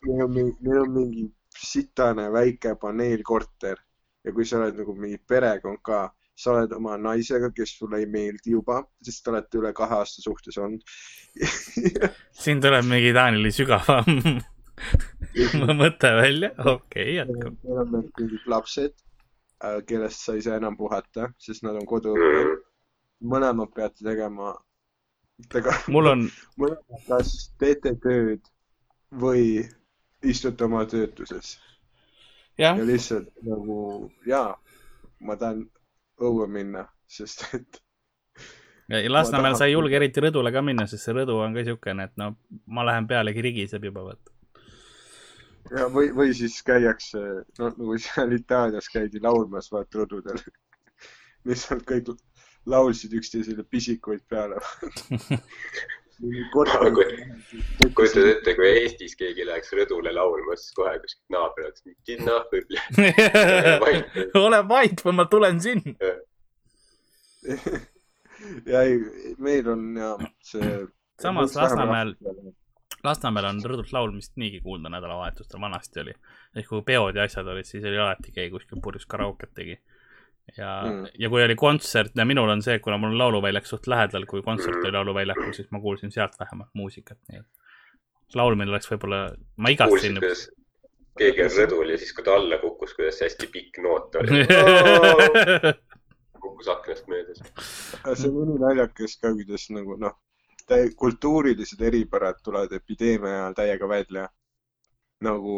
[SPEAKER 3] Neil on mingi, neil on mingi sitane väike paneelkorter ja kui sa oled nagu mingi perekond ka, sa oled oma naisega, kes sulle ei meeldi juba, sest te olete üle kahe aasta suhtes olnud
[SPEAKER 1] siin tuleb mingi Taanili sügavam mõte välja, okei okay,, jätkame.
[SPEAKER 3] meil on mingid lapsed, kellest sa ei saa enam puhata, sest nad on koduõppel. mõlemad peate tegema.
[SPEAKER 1] Mul on. (laughs)
[SPEAKER 3] kas teete tööd või istute oma töötuses. ja lihtsalt nagu jaa, ma tahan õue minna, (laughs) sest et.
[SPEAKER 1] Lasnamäel sa ei julge eriti rõdule ka minna, sest see rõdu on ka siukene, et no ma lähen pealegi rigiseb juba vaata.
[SPEAKER 3] ja või, või siis käiakse, no nagu seal Itaalias käidi laulmas vaata rõdudel (laughs) lihtsalt kõik laulsid üksteisele pisikuid peale (laughs)
[SPEAKER 2] kujutad ette, kui Eestis keegi läheks rõdule laulma, siis kohe kuskilt naaber oleks mingi nahkõbli (laughs)
[SPEAKER 1] ole vait või ma tulen sinna. (laughs)
[SPEAKER 3] ja ei, meil on ja see.
[SPEAKER 1] samas Lasnamäel, Lasnamäel on rõdult laulmist niigi kuulda nädalavahetustel, vanasti oli. ehk kui peod ja asjad olid, siis oli alati keegi kuskil purjus karauket tegi ja mm., ja kui oli kontsert ja minul on see, kuna mul on lauluväljak suht lähedal, kui kontsert oli lauluväljakul, siis ma kuulsin sealt vähemalt muusikat, nii et laulmine oleks võib-olla, ma igatsen.
[SPEAKER 2] keegi on rõdul ja siis, kui ta alla kukkus, kuidas hästi pikk noot oli (laughs) kukkus aknast mööda.
[SPEAKER 3] see on ülinaljakas ka, kuidas nagu noh, kultuurilised eripärad tulevad epideemia ajal täiega välja. nagu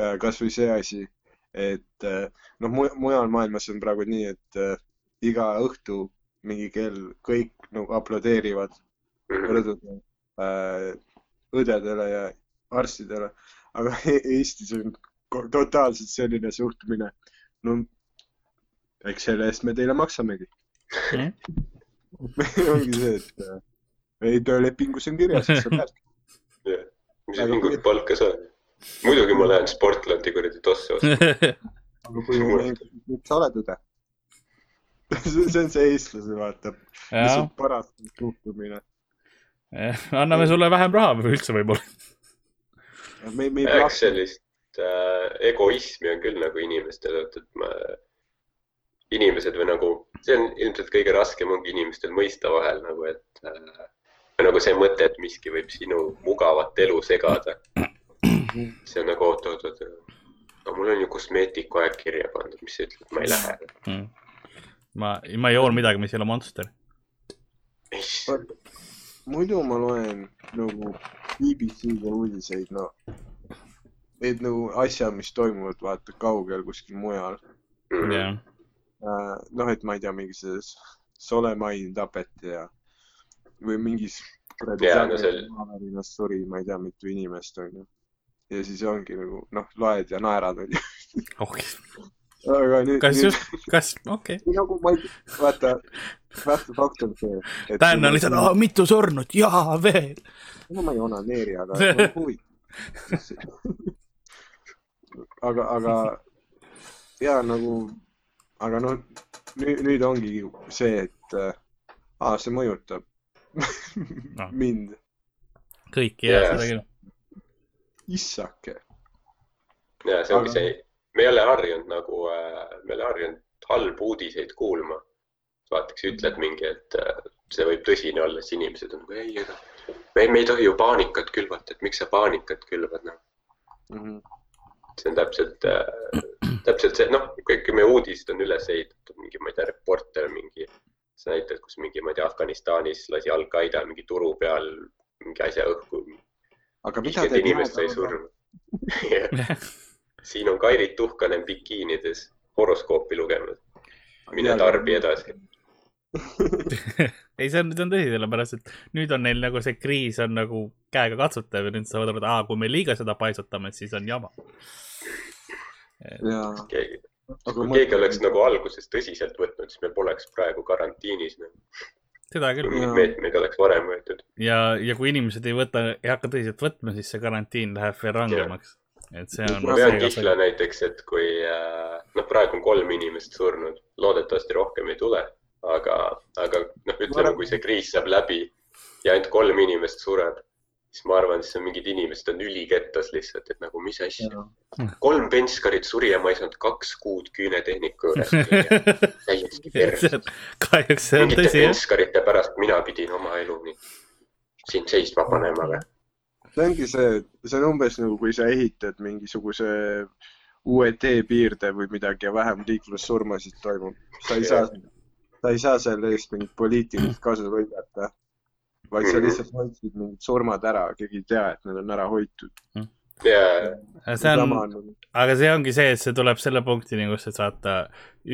[SPEAKER 3] äh, kasvõi see asi et eh, noh, mujal maailmas on praegu nii, et äh, iga õhtu mingi kell kõik nagu aplodeerivad rõdudel äh, õdedele ja arstidele, aga (laughs) Eestis on totaalselt selline suhtumine. no eks selle eest me teile maksamegi mm. (laughs) ongi see, et ei töölepingus on kirjas, et sa pead.
[SPEAKER 2] mis sa pinguid palka saad muidugi ma lähen Sportlandi kuradi tosse ostma.
[SPEAKER 3] aga kui sa oled õde (laughs) see on see eestlase, vaata. lihtsalt paras suhtumine.
[SPEAKER 1] anname sulle vähem raha või üldse võib-olla.
[SPEAKER 2] eks sellist äh, egoismi on küll nagu inimestel, et, et ma, inimesed või nagu, see on ilmselt kõige raskem ongi inimestel mõista vahel nagu, et äh, nagu see mõte, et miski võib sinu mugavat elu segada. See on nagu oot, oot, oot. aga mul on ju kosmeetiku aeg kirja pandud, mis ütleb, ma ei lähe mm..
[SPEAKER 1] ma, ma ei joonud midagi, mis ei ole Monster.
[SPEAKER 3] muidu ma loen nagu BBC-de uudiseid, no need nagu asjad, mis toimuvad, vaata kaugel kuskil mujal
[SPEAKER 1] mm.. Yeah.
[SPEAKER 3] Uh, noh, et ma ei tea, mingi selles Solemain tapeti ja või mingis kuradi
[SPEAKER 2] yeah, no see...
[SPEAKER 3] maavärinas suri, ma ei tea, mitu inimest onju. Ja siis ongi nagu noh, loed ja naerad onju
[SPEAKER 1] okay.
[SPEAKER 3] aga nüüd.
[SPEAKER 1] kas nüüd... just, kas, okei okay..
[SPEAKER 3] nagu ma ei, vaata, vaata fakt on see.
[SPEAKER 1] Dan on lihtsalt, mitu surnut, jaa, veel.
[SPEAKER 3] no ma ei onaneeri, aga mul on huvitav aga, aga ja nagu, aga noh, nüüd, nüüd ongi see, et äh, aa, see mõjutab mind.
[SPEAKER 1] kõiki jah, seda küll.
[SPEAKER 3] Issake.
[SPEAKER 2] ja see ongi aga... see, me ei ole harjunud nagu äh,, me ei ole harjunud halbu uudiseid kuulma. vaataks, ütled mingi, et äh, see võib tõsine olla, siis inimesed on nagu ei, ega me, me ei tohi ju paanikat külvata, et miks sa paanikat külvad, noh mm -hmm see on täpselt äh,, täpselt see, noh, kõik meie uudised on üles ehitatud, mingi, ma ei tea, reporter, mingi, sa näitad, kus mingi, ma ei tea, Afganistanis lasi Al-Qaeda mingi turu peal mingi asja õhku.
[SPEAKER 3] Aga mida te
[SPEAKER 2] inimest sai surma siin on Kairit Tuhkanen bikiinides horoskoopi lugemas. mine tarbi edasi.
[SPEAKER 1] Ei, see on, see on tõsi, sellepärast et nüüd on neil nagu see kriis on nagu käega katsutav ja nüüd saavad aru, et aa, kui me liiga seda paisutame, siis on jama.
[SPEAKER 2] keegi, kui keegi oleks nagu alguses tõsiselt võtnud, siis me poleks praegu karantiinis no..
[SPEAKER 1] Seda küll.
[SPEAKER 2] meetmeid oleks varem võetud.
[SPEAKER 1] ja, ja kui inimesed ei võta, ei hakka tõsiselt võtma, siis see karantiin läheb veel rangemaks. et see on.
[SPEAKER 2] ma pean kihla näiteks, et kui äh, noh, praegu on kolm inimest surnud, loodetavasti rohkem ei tule aga, aga noh, ütleme, kui see kriis saab läbi ja ainult kolm inimest sureb, siis ma arvan, siis on mingid inimesed on ülikettas lihtsalt, et nagu mis asja. kolm penskarit suri ja ma ei saanud kaks kuud küünetehniku juures (laughs) täiesti (laughs) perse.
[SPEAKER 1] kahjuks see on tõsi,
[SPEAKER 2] jah. penskarite pärast mina pidin oma elu nii siin seisma panema või?
[SPEAKER 3] see ongi see, see on umbes nagu, kui sa ehitad mingisuguse uue teepiirde või midagi ja vähem liiklussurmasid toimub. sa ei saa sa ei saa selle eest mingit poliitilist kasu võidata, vaid sa lihtsalt hoidsid mingid surmad ära, keegi ei tea, et need on ära hoitud
[SPEAKER 2] yeah..
[SPEAKER 1] see on, aga see ongi see, et see tuleb selle punktini, kus, et vaata,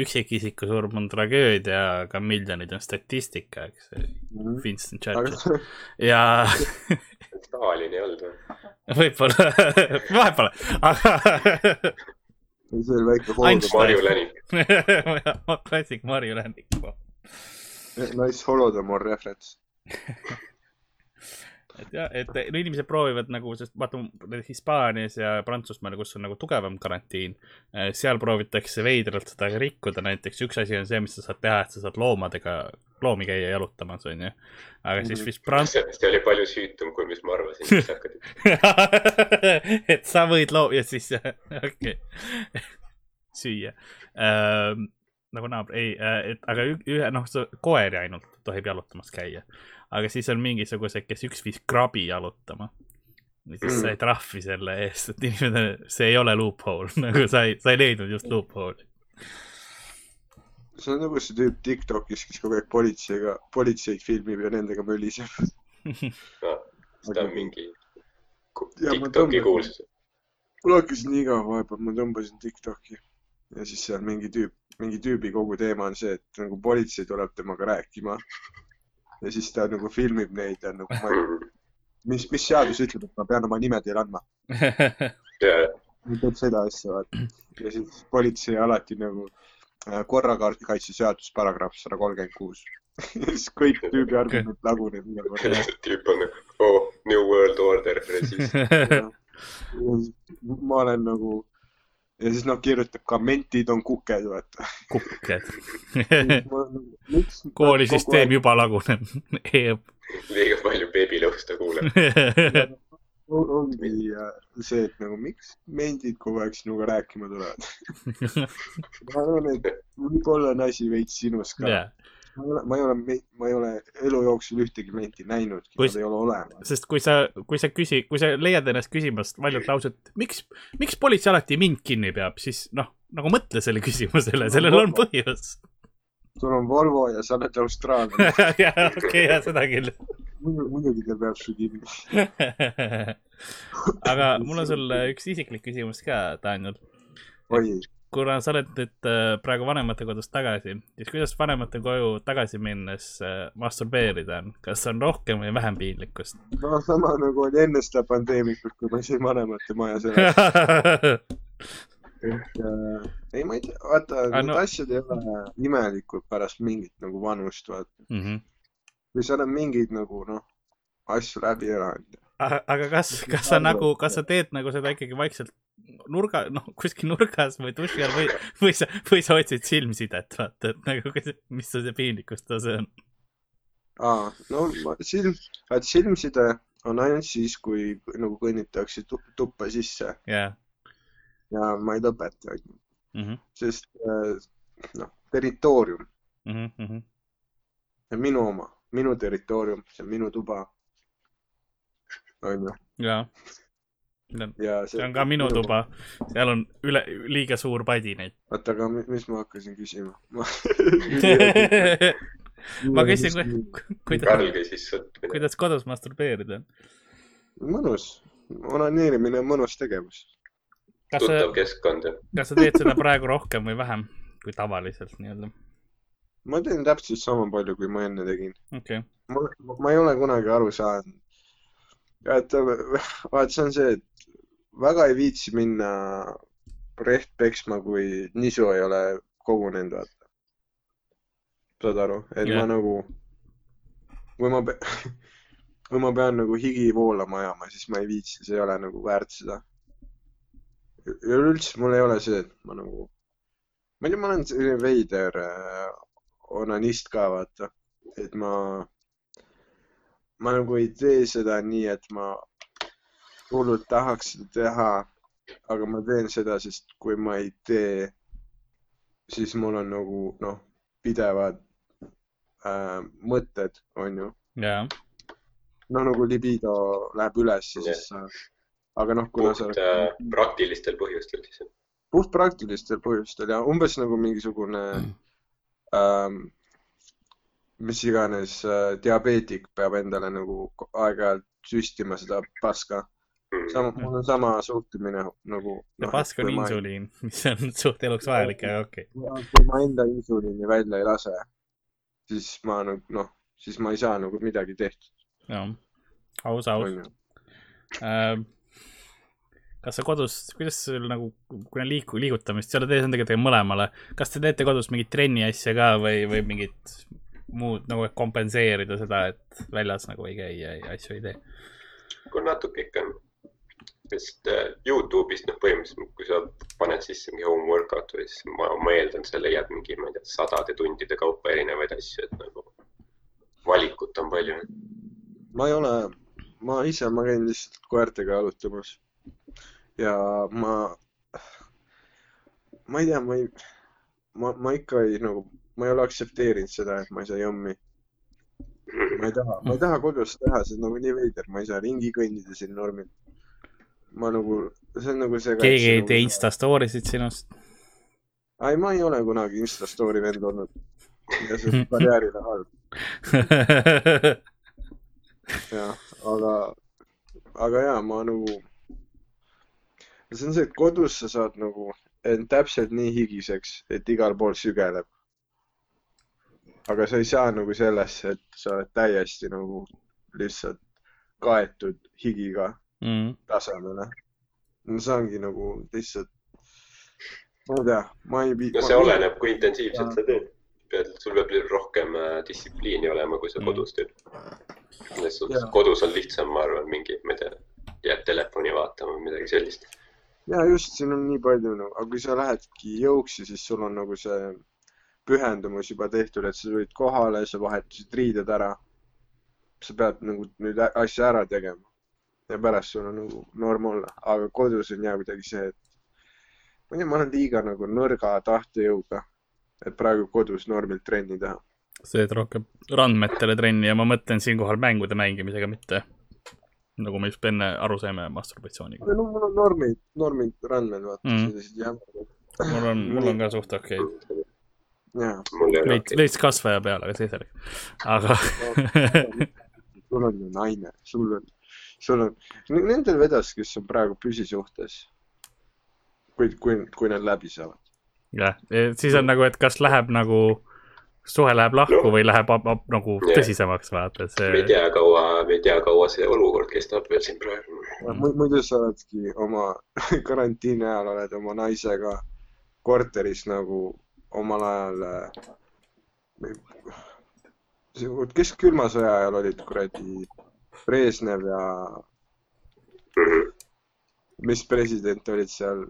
[SPEAKER 1] üksikisiku surm on tragöödia, aga miljonid on statistika, eks mm. -hmm. Winston Churchill (laughs) ja
[SPEAKER 2] Stalin ei olnud või?
[SPEAKER 1] võib-olla (laughs) vahet pole, aga
[SPEAKER 3] see oli väike
[SPEAKER 2] holodomor. Marju Länik
[SPEAKER 1] klassik Marju Länik.
[SPEAKER 3] Nice holodomor reference (laughs)
[SPEAKER 1] et jah, et no inimesed proovivad nagu, sest vaata Hispaanias ja Prantsusmaal, kus on nagu tugevam karantiin, eh, seal proovitakse veidralt seda rikkuda, näiteks üks asi on see, mis sa saad teha, et sa saad loomadega, loomi käia jalutamas, onju. aga siis vist Prants-.
[SPEAKER 2] see oli palju süütum, kui mis ma arvasin, mis sa
[SPEAKER 1] hakkad (laughs) et sa võid loo- ja siis, (laughs) okei okay. süüa ähm, nagu naaber, ei, äh, et aga ühe, noh, koeri ainult tohib jalutamas käia aga siis on mingisugused, kes üks viis krabi jalutama. ja siis mm. sai trahvi selle eest, et inimene, see ei ole loophole (laughs) nagu sa ei, sa ei leidnud just loophole'i.
[SPEAKER 3] see on nagu see tüüp Tiktokis, kes kogu aeg politseiga, politseid filmib ja nendega möliseb (laughs)
[SPEAKER 2] no,. seda on mingi Tiktoki kuulsus.
[SPEAKER 3] mul hakkas nii igav vahepeal, ma tõmbasin Tiktoki ja siis seal mingi tüüp, mingi tüübi kogu teema on see, et nagu politsei tuleb temaga rääkima ja siis ta nagu filmib neid ja nagu ma ei, mis, mis seadus ütleb, et ma pean oma nime teile andma
[SPEAKER 2] yeah..
[SPEAKER 3] teeb seda asja, vaata. ja siis politsei alati nagu äh, korrakaitseseadus, paragrahv sada kolmkümmend kuus. (laughs) siis kõik tüübi argument laguneb (laughs)
[SPEAKER 2] tüüp on nagu, oh, new world order, (laughs)
[SPEAKER 3] ma olen nagu ja siis noh, kirjutab ka mentid on kuked, vaata.
[SPEAKER 1] kuked. (laughs) Koolisüsteem juba laguneb.
[SPEAKER 2] Liiga palju beebilõusta kuuleb. (laughs)
[SPEAKER 3] Ongi see, et nagu miks mendid kogu aeg sinuga rääkima tulevad? (laughs) Ma arvan, et võib-olla on asi veits sinus ka.
[SPEAKER 1] Yeah..
[SPEAKER 3] Ma ei ole, ma ei ole, elu jooksul ühtegi menti näinudki, nad ei ole olemas.
[SPEAKER 1] sest kui sa, kui sa küsi, kui sa leiad ennast küsimast valjult lauset, miks, miks politsei alati mind kinni peab, siis noh, nagu mõtle selle küsimusele, sellel on põhjus.
[SPEAKER 3] sul on Volvo ja sa oled austraallane (laughs)
[SPEAKER 1] jah, okei okay,, jah, seda küll
[SPEAKER 3] muidugi ta peab su kinni (laughs)
[SPEAKER 1] aga mul on sulle üks isiklik küsimus ka, Daniel.
[SPEAKER 3] oi
[SPEAKER 1] kuna sa oled nüüd äh, praegu vanemate kodust tagasi, siis kuidas vanemate koju tagasi minnes äh, masturbeerida on, kas on rohkem või vähem piinlikkust?
[SPEAKER 3] no sama nagu oli enne seda pandeemikut, kui ma siin vanemate majas (laughs) elasin ehk äh, ei, ma ei tea, vaata ah, need no. asjad ei ole imelikud pärast mingit nagu vanust, vaata mm. -hmm. või sa oled mingeid nagu noh, asju läbi elanud.
[SPEAKER 1] Aga kas, kas sa nagu, kas sa teed nagu seda ikkagi vaikselt nurga, noh, kuskil nurgas või duši all või, või sa, või sa otsid silmsidet, vaata, et nagu, mis see piinlikkustase on?
[SPEAKER 3] aa, no silm, et silmside on ainult siis, kui nagu kõnnitakse tuppa sisse
[SPEAKER 1] yeah..
[SPEAKER 3] ja ma ei lõpeta mm, -hmm. sest äh, noh, territoorium mm. -hmm. on minu oma, minu territoorium, see on minu tuba. Onju.
[SPEAKER 1] jaa see, see on ka minu tuba, seal on üle, liiga suur padinaid.
[SPEAKER 3] oota, aga mis ma hakkasin küsima (laughs) ma...
[SPEAKER 1] ma küsin, kuidas, kuidas kodus masturbeerida on?
[SPEAKER 3] mõnus, onaneerimine on mõnus tegevus.
[SPEAKER 2] tuttav keskkond.
[SPEAKER 1] kas sa teed seda praegu rohkem või vähem kui tavaliselt nii-öelda?
[SPEAKER 3] ma teen täpselt sama palju, kui ma enne tegin
[SPEAKER 1] okay..
[SPEAKER 3] ma, ma ei ole kunagi aru saanud et (laughs) vaat see on see, et väga ei viitsi minna reht peksma, kui nisu ei ole kogunenud, vaata. saad aru, et yeah. ma nagu, kui ma, (laughs) kui ma pean nagu higi voolama ajama, siis ma ei viitsi, see ei ole nagu väärt seda. üleüldse mul ei ole see, et ma nagu, ma ei tea, ma olen selline veider äh, onanist ka, vaata, et ma ma nagu ei tee seda nii, et ma hullult tahaks seda teha, aga ma teen seda, sest kui ma ei tee, siis mul on nagu noh, pidevad äh, mõtted, onju.
[SPEAKER 1] jah.
[SPEAKER 3] noh, nagu libido läheb üles ja siis sa, aga noh, kuna
[SPEAKER 2] puht, sa oled äh, praktilistel põhjustel siis?
[SPEAKER 3] puht praktilistel põhjustel ja umbes nagu mingisugune mm. ähm, mis iganes äh, diabeetik peab endale nagu aeg-ajalt süstima seda paska. Mm. sama, mul on sama suhtumine nagu.
[SPEAKER 1] no pask on insuliin, (laughs) mis on suht eluks vajalik, aga okei okay..
[SPEAKER 3] kui ma enda insuliini välja ei lase, siis ma nagu noh, siis ma ei saa nagu midagi tehtud.
[SPEAKER 1] jah, aus, aus. Äh, kas sa kodus, kuidas sul nagu, kui on liiku, liigutamist, sa oled eesmärgiga tegema mõlemale, kas te teete kodus mingit trenni asja ka või, või mingit muud nagu kompenseerida seda, et väljas nagu ei käi ja asju ei tee?
[SPEAKER 2] kui natuke ikka on, sest äh, Youtube'ist noh, põhimõtteliselt kui sa paned sisse mingi home workout või siis ma, ma eeldan, sa leiad mingi, ma ei tea, sadade tundide kaupa erinevaid asju, et nagu valikut on palju.
[SPEAKER 3] ma ei ole, ma ise, ma käin lihtsalt koertega jalutamas ja ma, ma ei tea, ma ei, ma, ma ikka ei nagu ma ei ole aktsepteerinud seda, et ma ei saa jõmmi. ma ei taha, ma ei taha kodus teha, see on nagu nii veider, ma ei saa ringi kõndida siin normil. ma nagu, see on nagu see.
[SPEAKER 1] keegi ei tee. Insta story sid sinust?
[SPEAKER 3] ei, ma ei ole kunagi Insta story vend olnud. ja see on (laughs) karjäärile halb. jah, aga, aga ja ma nagu, see on see, et kodus sa saad nagu end täpselt nii higiseks, et igal pool sügeleb aga sa ei saa nagu sellesse, et sa oled täiesti nagu lihtsalt kaetud higiga mm. tasemele. no see ongi nagu lihtsalt, ma ei tea, ma ei.
[SPEAKER 2] no see oleneb, kui intensiivselt sa teed. pead, sul peab rohkem äh, distsipliini olema, kui sa mm. kodus teed. suhtes kodus on lihtsam, ma arvan, mingi, ma ei tea, jääd telefoni vaatama või midagi sellist.
[SPEAKER 3] ja just, siin on nii palju nagu, aga kui sa lähedki jõuksi, siis sul on nagu see pühendumus juba tehtud, et sa tulid kohale, sa vahetasid riided ära. sa pead nagu nüüd asja ära tegema ja pärast sul on nagu norm olla, aga kodus on jah kuidagi see, et ma ei tea, ma olen liiga nagu nõrga tahtejõuga, et praegu kodus normilt trenni teha.
[SPEAKER 1] sa teed rohkem randmetele trenni ja ma mõtlen siinkohal mängude mängimisega, mitte nagu me just enne aru saime masturbatsiooniga.
[SPEAKER 3] no mul on normid, normid randmed, vaata mm., sellised
[SPEAKER 1] jämedad. mul on, mul on ka suht okei okay. (laughs)
[SPEAKER 3] veits,
[SPEAKER 1] veits kasvaja peal, aga see selleks. aga (laughs)
[SPEAKER 3] sul on ju naine, sul on, sul on, nendel vedas, kes on praegu püsisuhtes. kui, kui, kui nad läbi saavad.
[SPEAKER 1] jah, siis on nagu, et kas läheb nagu suhe läheb lahku no. või läheb ab, ab, nagu yeah. tõsisemaks, vaata
[SPEAKER 2] see. me ei tea, kaua, me ei tea, kaua see olukord kestab veel siin praegu.
[SPEAKER 3] muidu sa oledki oma (laughs) karantiini ajal oled oma naisega korteris nagu omal ajal. kes külma sõja ajal olid kuradi Brežnev ja mis president olid seal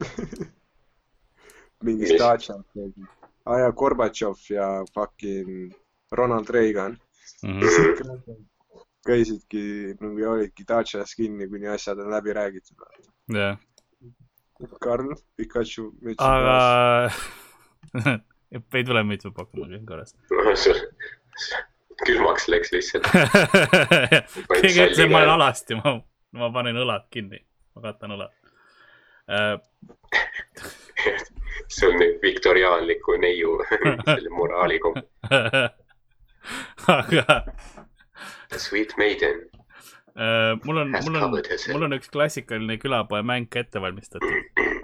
[SPEAKER 3] (laughs) mingi Statšak keegi ah ja Gorbatšov ja fucking Ronald Reagan mm. -hmm. käisidki nagu olidki Dacias kinni, kuni asjad on läbi räägitud.
[SPEAKER 1] jah yeah..
[SPEAKER 3] Karl, Pikachu.
[SPEAKER 1] aga (laughs) (laughs) ei tule mitme Pokemoni korras (laughs)
[SPEAKER 2] külmaks läks lihtsalt (laughs)
[SPEAKER 1] kõige, see ma olen alasti, ma, ma panen õlad kinni, ma katan õlad uh,
[SPEAKER 2] see on nüüd viktoriaanliku neiu selle moraaliga
[SPEAKER 1] aga.
[SPEAKER 2] Sweet maiden
[SPEAKER 1] uh,. mul on, mul on, mul on üks klassikaline külapoe mäng ette valmistatud. (clears throat)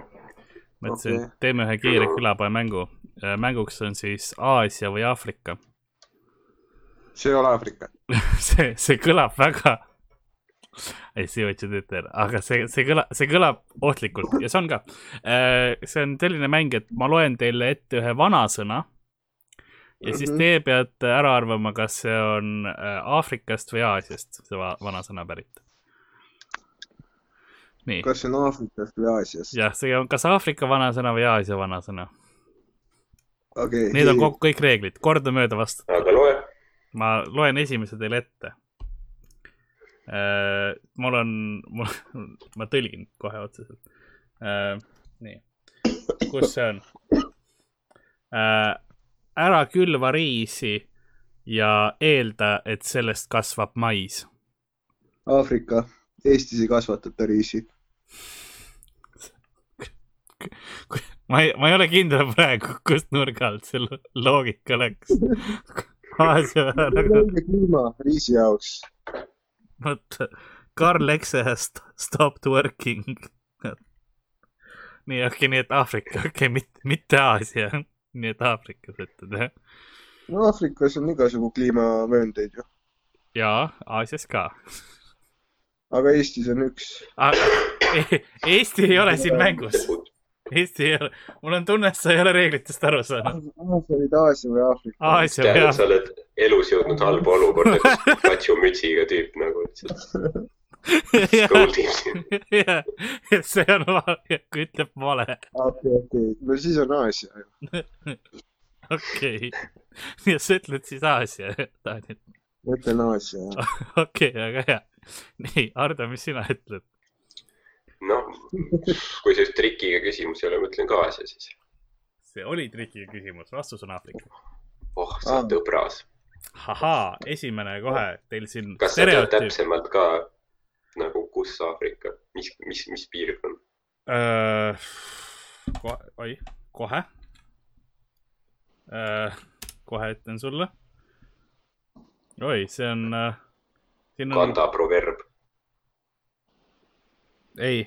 [SPEAKER 1] mõtlesin okay., teeme ühe kiire külapoe mängu. Uh, mänguks on siis Aasia või Aafrika. (laughs)
[SPEAKER 3] see ei ole Aafrika (laughs)
[SPEAKER 1] see, see kõlab väga (laughs) I see what you did there, aga see, see kõlab, see kõlab ohtlikult ja see on ka. Äh, see on selline mäng, et ma loen teile ette ühe vanasõna ja siis mhm. teie peate ära arvama, kas see on äh, Aafrikast või Aasiast, see vanasõna pärit.
[SPEAKER 3] Nii. kas see on Aafrikast või Aasiast?
[SPEAKER 1] jah, see on kas Aafrika vanasõna või Aasia vanasõna.
[SPEAKER 3] Okay,
[SPEAKER 1] Need on kokku kõik reeglid, kordamööda vastata.
[SPEAKER 2] aga loe.
[SPEAKER 1] ma loen esimese teile ette Äh, mul on, mul, ma tõlgin kohe otseselt. Äh, nii, kus see on? Äh, ära külva riisi ja eelda, et sellest kasvab mais.
[SPEAKER 3] Aafrika, Eestis ei kasvatata riisi.
[SPEAKER 1] ma ei, ma ei ole kindel praegu, kust nurga alt see loogika läks. Aasia. (laughs)
[SPEAKER 3] kliima riisi jaoks
[SPEAKER 1] mõtle, Karl Ekse has stopped working nii, okei okay,, nii et Aafrika, okei okay,, mitte, mitte Aasia, nii et Aafrikas ütled jah?
[SPEAKER 3] no Aafrikas on igasugu kliimavööndeid ju.
[SPEAKER 1] jaa, Aasias ka.
[SPEAKER 3] Aga Eestis on üks. (laughs)
[SPEAKER 1] Eesti ei ole siin mängus. Eesti ei ole, mul on tunne, et sa ei ole reeglitest aru saanud.
[SPEAKER 3] sa olid Aasia või Aafrika?
[SPEAKER 1] Aasia või Aafrika.
[SPEAKER 2] sa oled elus jõudnud halba olukorda, kus (laughs) Pikachu mütsiga tüüp nagu lihtsalt. (laughs)
[SPEAKER 1] jah, see on, ütleb vale.
[SPEAKER 3] okei, okei, no siis on Aasia
[SPEAKER 1] ju. okei, et sa ütled siis Aasia, Daniel?
[SPEAKER 3] ma ütlen Aasia,
[SPEAKER 1] jah. okei, väga hea. (laughs) nii, Ardo, mis sina ütled?
[SPEAKER 2] noh, kui see trikiga küsimus ei ole, ma ütlen ka Aasia siis.
[SPEAKER 1] see oli trikiga küsimus, vastus on Aafrika.
[SPEAKER 2] oh, sa oled õbras.
[SPEAKER 1] ahaa, esimene kohe teil siin.
[SPEAKER 2] kas sa tead täpsemalt ka nagu, kus Aafrika, mis, mis, mis piirkond
[SPEAKER 1] uh,? kohe, oi, kohe kohe ütlen sulle. oi, see on uh,.
[SPEAKER 2] On... Kanda proverb
[SPEAKER 1] ei,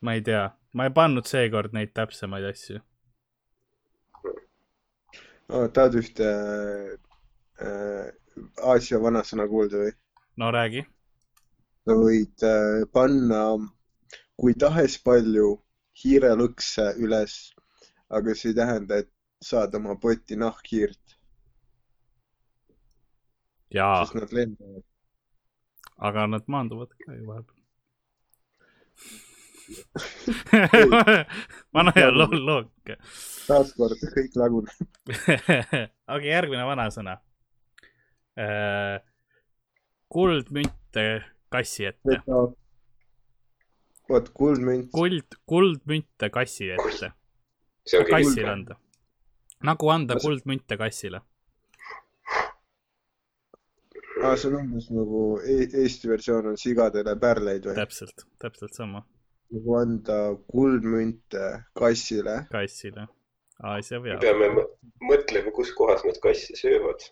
[SPEAKER 1] ma ei tea, ma ei pannud seekord neid täpsemaid asju
[SPEAKER 3] oh,. tahad ühte äh, Aasia vanasõna kuulda või?
[SPEAKER 1] no räägi.
[SPEAKER 3] sa võid äh, panna kui tahes palju hiirelõkse üles, aga see ei tähenda, et saad oma potti nahkhiirt.
[SPEAKER 1] jaa.
[SPEAKER 3] sest nad lendavad.
[SPEAKER 1] Aga nad maanduvad ka ju vahepeal (laughs) vana hea loog, loogika.
[SPEAKER 3] taaskord kõik laguneb
[SPEAKER 1] okei, (laughs) järgmine vanasõna. Äh, kuldmünte kassi ette.
[SPEAKER 3] vot, kuldmünt.
[SPEAKER 1] kuld, kuldmünte kassi ette. kassile anda. nagu anda kuldmünte kassile.
[SPEAKER 3] aa, see on umbes nagu e Eesti versioon on sigadele pärleid või?
[SPEAKER 1] täpselt, täpselt sama
[SPEAKER 3] nagu anda kuldmünte kassile.
[SPEAKER 1] kassile. Aasia
[SPEAKER 2] me
[SPEAKER 1] veab.
[SPEAKER 2] peame mõ- mõtlema, kus kohas nad kasse söövad.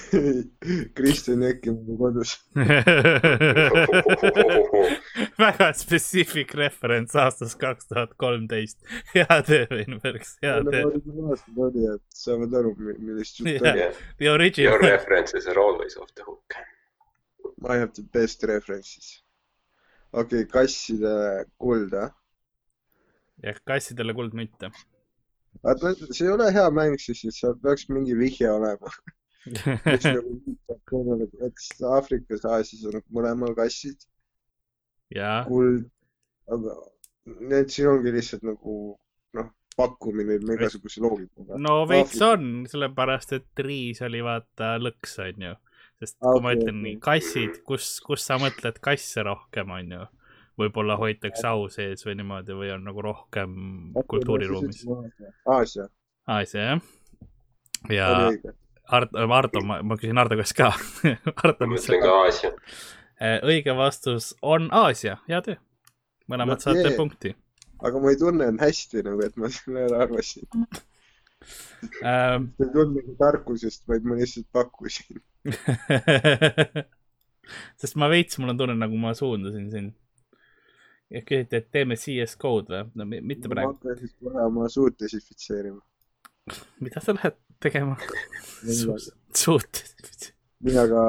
[SPEAKER 2] (laughs)
[SPEAKER 3] Kristjan Ekimäe kodus. (laughs)
[SPEAKER 1] väga spetsiifik referents aastast kaks tuhat kolmteist. hea töö, Veinbergs, hea töö.
[SPEAKER 3] aastad oli, et saavad aru, millist juttu
[SPEAKER 1] Jah.
[SPEAKER 3] oli.
[SPEAKER 2] Yeah. Your
[SPEAKER 1] original,
[SPEAKER 2] references are always off the hook.
[SPEAKER 3] I have the best references. okei okay,, kasside kulda.
[SPEAKER 1] ja kassidele kuldmünte.
[SPEAKER 3] vaata, see ei ole hea mäng, siis et seal peaks mingi vihje olema. (laughs) mis nagu viitab sellele, et Aafrikas, Aasias on mõlemal kassid,
[SPEAKER 1] ja,
[SPEAKER 3] kuld, aga need siin ongi lihtsalt nagu noh, pakkumine ilma igasuguse loogikaga.
[SPEAKER 1] no veits on, sellepärast et riis oli vaata lõks, onju. sest kui ma ütlen nii, kassid, kus, kus sa mõtled kasse rohkem, onju. võib-olla hoitakse au sees või niimoodi või on nagu rohkem kultuuriruumis.
[SPEAKER 3] Aasia
[SPEAKER 1] Aasia jah. ja. Art-, Ardo, ma, ma küsin Ardo käest ka. Ardo,
[SPEAKER 2] ma
[SPEAKER 1] mis
[SPEAKER 2] ütlen ka Aasia.
[SPEAKER 1] õige vastus on Aasia, hea töö. mõlemad
[SPEAKER 3] No
[SPEAKER 1] saate
[SPEAKER 3] jee.
[SPEAKER 1] punkti
[SPEAKER 3] aga ma ei tunne end hästi nagu, et ma selle ära arvasin. (laughs)
[SPEAKER 1] ähm,.
[SPEAKER 3] see ei tulnud nagu tarkusest, vaid ma lihtsalt pakkusin. (laughs)
[SPEAKER 1] sest ma veits, mul on tunne, nagu ma suundasin siin. ja küsiti, et teeme CS code või? no mi- mitte
[SPEAKER 3] ma
[SPEAKER 1] praegu.
[SPEAKER 3] hakkan siis kohe oma suud desinfitseerima.
[SPEAKER 1] mida sa lähed tegema? suut.
[SPEAKER 3] mina ka,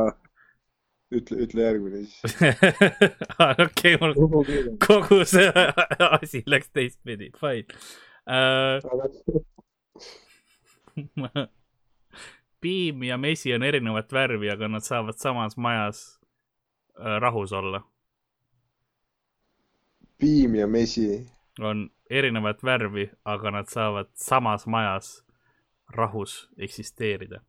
[SPEAKER 3] ütle, ütle järgmine siis. (laughs)
[SPEAKER 1] okei, mul kogu see (laughs) asi läks teistpidi, fine uh,. (laughs) piim ja mesi on erinevat värvi, aga nad saavad samas majas äh, rahus olla.
[SPEAKER 3] piim ja mesi.
[SPEAKER 1] on erinevat värvi, aga nad saavad samas majas rahus eksisteerida.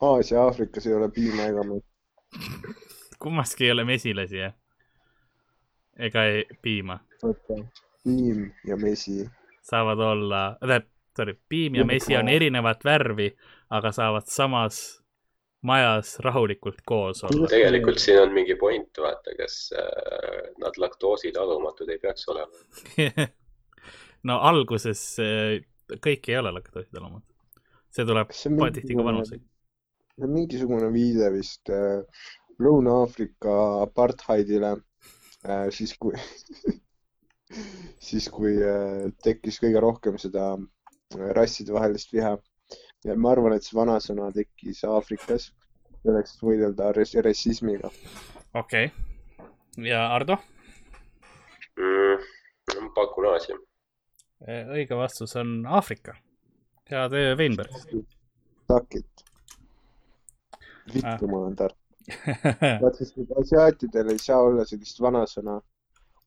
[SPEAKER 3] Aasia, Aafrikas ei ole piima ega mett.
[SPEAKER 1] kummaski ei ole mesilasi, jah? ega ei piima.
[SPEAKER 3] piim ja mesi.
[SPEAKER 1] saavad olla, tähendab, sorry, piim ja mesi on erinevat värvi, aga saavad samas majas rahulikult koos olla.
[SPEAKER 2] tegelikult siin on mingi point, vaata, kas äh, nad laktoositalumatud ei peaks olema. (laughs)
[SPEAKER 1] no alguses äh, kõik ei ole see tuleb
[SPEAKER 3] Kas see
[SPEAKER 1] ka
[SPEAKER 3] mingisugune-
[SPEAKER 1] vanusega.
[SPEAKER 3] see on mingisugune viide vist äh, Lõuna-Aafrika apartheidile äh,, siis kui, (laughs) siis kui äh, tekkis kõige rohkem seda äh, rassidevahelist viha. ja ma arvan, et see vanasõna tekkis Aafrikas selleks, et võidelda rassismiga.
[SPEAKER 1] okei okay.. ja Ardo?
[SPEAKER 2] mm,. pakun Aasia.
[SPEAKER 1] Õige vastus on Aafrika. hea töö, Veinberg.
[SPEAKER 3] It. vittu, ma olen tark. (laughs) vaat et asiaatidel ei saa olla sellist vanasõna,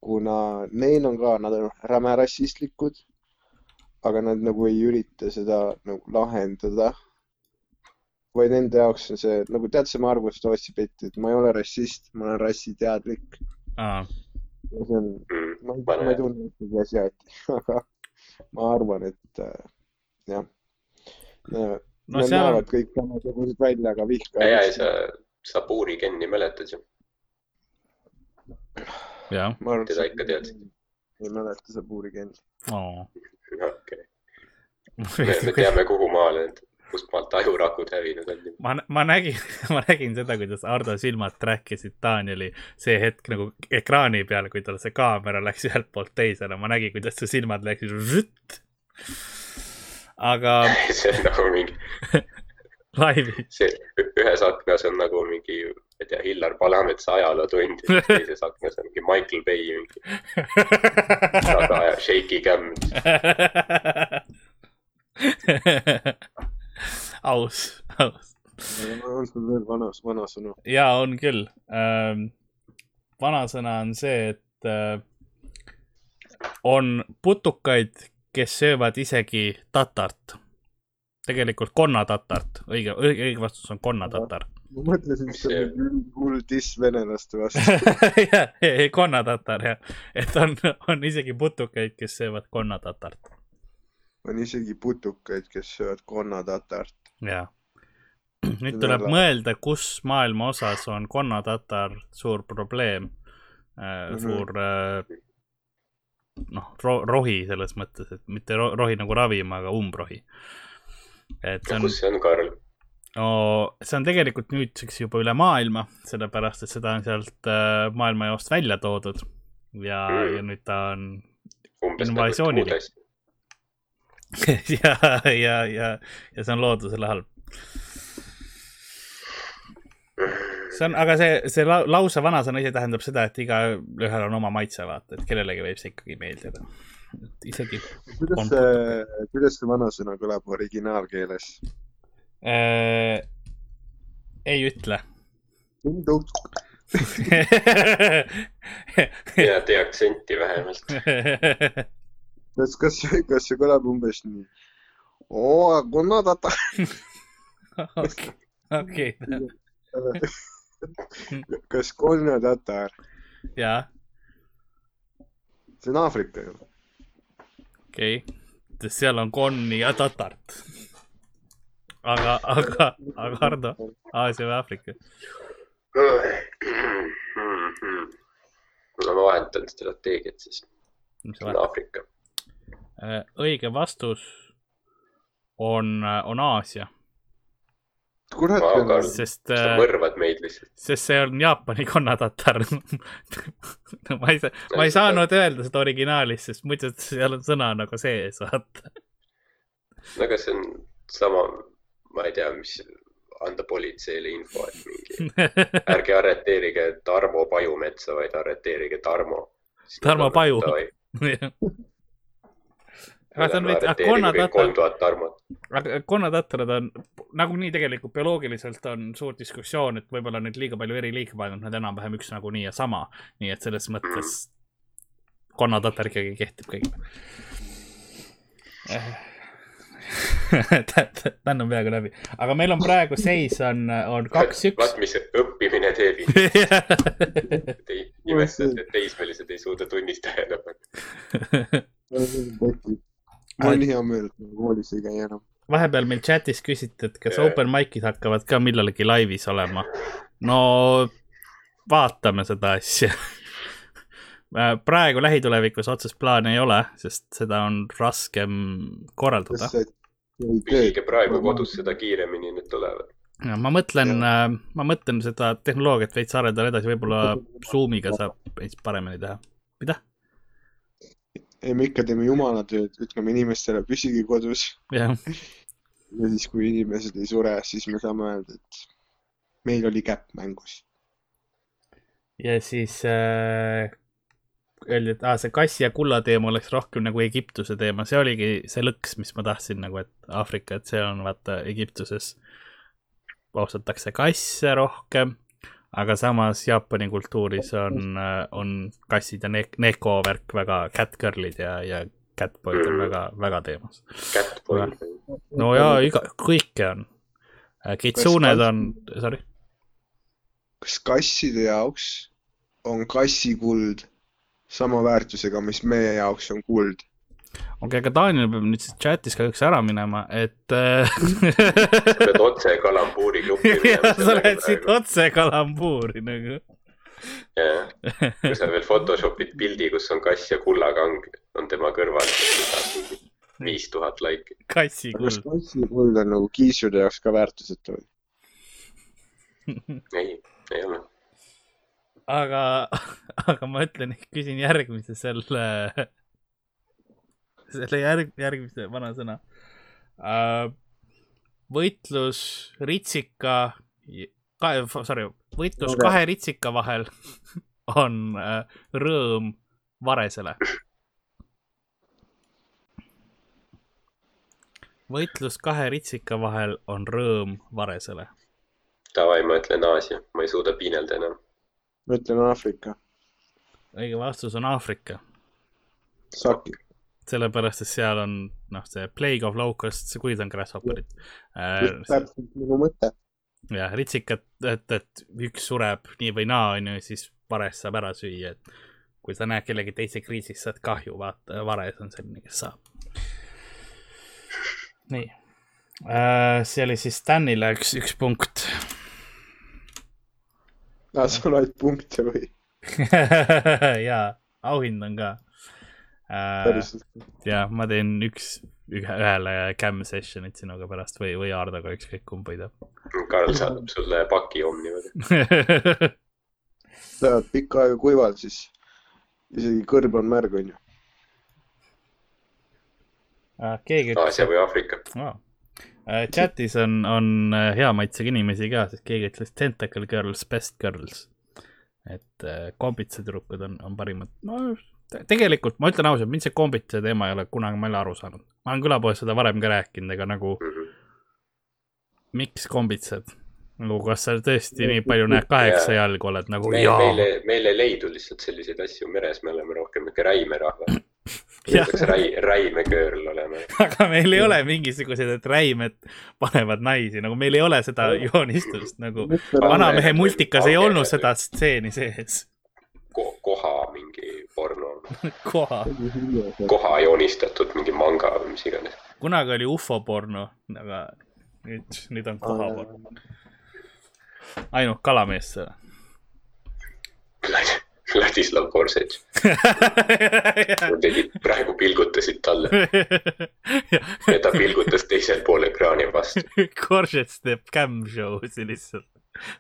[SPEAKER 3] kuna neil on ka, nad on räme rassistlikud, aga nad nagu ei ürita seda nagu lahendada. vaid nende jaoks on see nagu tead see Margus Tootsipetti, et ma ei ole rassist, ma olen rassiteadlik.
[SPEAKER 1] Aa,
[SPEAKER 3] ja see on, ma ei tunne ühtegi asiaati, (laughs) aga ma arvan, et äh, jah.
[SPEAKER 1] no
[SPEAKER 3] Nad
[SPEAKER 1] seal on
[SPEAKER 3] näevad, kõik samasugused välja, aga
[SPEAKER 2] ja, ja
[SPEAKER 3] vihkavad.
[SPEAKER 2] sa, sa Puuri Kenni mäletad ju? teda ikka tead..
[SPEAKER 3] ei mäleta seda puuri kendi.
[SPEAKER 1] oh..
[SPEAKER 2] okei, (laughs) me me teame, kuhu maale need, kust maalt ajurakud hävinud on.
[SPEAKER 1] ma, ma nägin, (laughs) ma nägin seda, kuidas Ardo silmad rääkisid Danieli see hetk nagu ekraani peal, kui tal see kaamera läks ühelt poolt teisele, ma nägin, kuidas su silmad läksid aga (laughs)
[SPEAKER 2] see on nagu mingi, (laughs)
[SPEAKER 1] laivi,
[SPEAKER 2] see ühes aknas on nagu mingi, ma ei tea, Hillar Palametsa ajalootund ja teises aknas on mingi Michael Bay mingi ja shaky cam. (laughs)
[SPEAKER 1] aus, aus.
[SPEAKER 3] on sul veel vanas, vanasõnu?
[SPEAKER 1] ja on küll ähm,. vanasõna on see, et äh, on putukaid, kes söövad isegi tatart. tegelikult konnatatart, õige, õige, õige vastus on konnatatart.
[SPEAKER 3] ma mõtlesin, et see on diss venelaste vastu.
[SPEAKER 1] jah, konnatatar jah, et on, on isegi putukaid, kes söövad konnatatart.
[SPEAKER 3] On isegi putukaid, kes söövad konnatatart.
[SPEAKER 1] jaa. (clears throat) nüüd tuleb Selle... mõelda, kus maailma osas on konnatatar suur probleem äh, -hmm. suur äh, noh ro, rohi selles mõttes, et mitte ro, rohi nagu ravim, aga umbrohi.
[SPEAKER 2] et see on. kus see on, Karl?
[SPEAKER 1] no see on tegelikult nüüdseks juba üle maailma, sellepärast et seda on sealt äh, maailmajaost välja toodud ja mm., ja nüüd ta on
[SPEAKER 2] Umbes nagu (laughs)
[SPEAKER 1] ja, ja, ja, ja see on loodusele halb. see on, aga see, see lause vanasõna ise tähendab seda, et igaühel on oma maitse, vaata, et kellelegi võib see ikkagi meeldida. isegi.
[SPEAKER 3] kuidas see, kuidas see vanasõna kõlab originaalkeeles
[SPEAKER 1] äh,? ei ütle (laughs)
[SPEAKER 2] ja tee aktsenti vähemalt (laughs)
[SPEAKER 3] kas, kas, kas see kõlab umbes nii? oo, kuna tata.
[SPEAKER 1] okei.
[SPEAKER 3] kas kolme tatar?
[SPEAKER 1] jaa.
[SPEAKER 3] see on Aafrika ju.
[SPEAKER 1] okei okay., sest seal on konni ja tatart. aga, aga, aga Hardo, Aasia või Aafrika?
[SPEAKER 2] no ma vahetan strateegiat siis. Aafrika
[SPEAKER 1] õige vastus on, äh, on Aasia.
[SPEAKER 3] kurat
[SPEAKER 2] sest. sa äh, mõrvad meid lihtsalt.
[SPEAKER 1] sest see on Jaapani konnatatar (laughs) no, ma ei saa, ma ei saanud öelda seda originaalis, sest muidu seal on sõna nagu sees, vaata.
[SPEAKER 2] no aga see on sama, ma ei tea, mis anda politseile info, et mingi, (laughs) ärge arreteerige Tarmo Pajumetsa, vaid arreteerige Tarmo.
[SPEAKER 1] Tarmo Paju (laughs) aga see on veits, konnatatar, aga konnatatarad on nagunii tegelikult bioloogiliselt on suur diskussioon, et võib-olla nüüd liiga palju eri liikmeid on nad enam-vähem üks nagunii ja sama. nii et selles mõttes konnatatar ikkagi kehtib kõigile. (laughs) Dan on peaaegu läbi, aga meil on praegu seis on, on kaks-üks.
[SPEAKER 2] vaat, mis õppimine teeb (laughs) imestajad, et teismelised ei suuda tunnistada enam (laughs)
[SPEAKER 3] mul on hea meel, et ma koolis ei käi enam.
[SPEAKER 1] vahepeal meil chatis küsiti, et kas open mic'id hakkavad ka millalgi laivis olema. no vaatame seda asja (laughs) praegu lähitulevikus otsest plaani ei ole, sest seda on raskem korraldada.
[SPEAKER 2] küsige praegu kodus, seda kiiremini need tulevad.
[SPEAKER 1] Ja, ma mõtlen, äh, ma mõtlen seda tehnoloogiat veits arendada edasi, võib-olla Zoomiga saab veits paremini teha. mida?
[SPEAKER 3] Ei, me ikka teeme jumala tööd, ütleme inimestele, püsige kodus. Ja siis, kui inimesed ei sure, siis me saame öelda, et meil oli käpp mängus.
[SPEAKER 1] ja siis äh, öeldi, et ah, see kassi ja kulla teema oleks rohkem nagu Egiptuse teema, see oligi see lõks, mis ma tahtsin nagu, et Aafrika, et see on vaata Egiptuses austatakse kasse rohkem aga samas Jaapani kultuuris on, on kassid ja ne-, neko värk väga, catgirl'id ja, ja catboy'd on väga, väga teemas. no jaa, iga, kõike on. kitsuned on, sorry.
[SPEAKER 3] kas kasside jaoks on kassikuld sama väärtusega, mis meie jaoks on kuld?
[SPEAKER 1] Okei okay,, aga Daniel peab nüüd siis chatis kahjuks ära minema, et (laughs)
[SPEAKER 2] äh, sa pead otse kalambuuri klubi (laughs)
[SPEAKER 1] minema. sa lähed siit otse kalambuuri nagu.
[SPEAKER 2] jah, (laughs) kui sa veel Photoshopid pildi, kus on kass ja kullakang on tema kõrval, viis tuhat laiki.
[SPEAKER 1] kassikuld.
[SPEAKER 3] kas kassikuld on nagu kiisude jaoks ka väärtusetu või?
[SPEAKER 2] ei, ei ole
[SPEAKER 1] aga, aga ma ütlen, küsin järgmise selle selle järg, järgmise vanasõna uh,. võitlus ritsika, kahe, sorry, võitlus okay. kahe ritsika vahel (laughs) on uh, rõõm varesele. võitlus kahe ritsika vahel on rõõm varesele.
[SPEAKER 2] Davai, ma ütlen Aasia, ma ei suuda piinelda enam.
[SPEAKER 3] ma ütlen Aafrika.
[SPEAKER 1] õige vastus on Aafrika.
[SPEAKER 3] Saki
[SPEAKER 1] sellepärast, et seal on noh, see Plague of Locusts, kuid on Grasshopperid
[SPEAKER 3] äh,. täpselt minu mõte.
[SPEAKER 1] jah, ritsikad, et, et üks sureb nii või naa, onju, siis vares saab ära süüa, et kui sa näed kellegi teise kriisis, saad kahju, vaata, vares on selline, kes saab. nii uh,, see oli siis Stanile üks, üks punkt
[SPEAKER 3] aa, ah, sa loed punkte või (laughs)
[SPEAKER 1] jaa, auhind on ka. Ja ma teen üks, ühe, ühele cam session'it sinuga pärast või, või Hardoga, ükskõik kumb võidab.
[SPEAKER 2] Karl saadab sulle paki omnivad
[SPEAKER 3] Sa oled pikka aega kuival, siis isegi kõrb on märg, onju
[SPEAKER 1] uh,. keegi.
[SPEAKER 2] Aasia või Aafrika
[SPEAKER 1] oh.. Chatis on, on äh, hea maitsega inimesi ka, sest keegi ütles tentacle girls, best girls. et uh, kombitsa tüdrukud on, on parimad. no tegelikult ma ütlen ausalt, mind see kombitsa teema ei ole kunagi ma ei ole aru saanud. ma olen külapoes seda varem ka rääkinud, aga nagu mm -hmm. miks kombitsad? nagu kas sa tõesti nii palju näed kaheksa yeah. jalgu oled nagu
[SPEAKER 2] meil, meile, meil ei leidu lihtsalt selliseid asju meres, me oleme rohkem niisugune räimerahvas (laughs) peaks räi, räimeköörl olema. (laughs)
[SPEAKER 1] aga meil ei ole mingisuguseid, et räimed panevad naisi, nagu meil ei ole seda joonistust nagu. vanamehe multikas ei olnud seda stseeni sees
[SPEAKER 2] Ko. koha mingi porno (laughs)
[SPEAKER 1] koha.
[SPEAKER 2] koha joonistatud mingi manga või mis iganes.
[SPEAKER 1] kunagi oli ufo porno, aga nüüd, nüüd on koha porno. ainult kalamees seda
[SPEAKER 2] Vladislav Korsets (laughs) tegid, praegu pilgutasid talle. (laughs) ja ta pilgutas teisel pool ekraani vastu.
[SPEAKER 1] Korsets teeb cam show'si lihtsalt.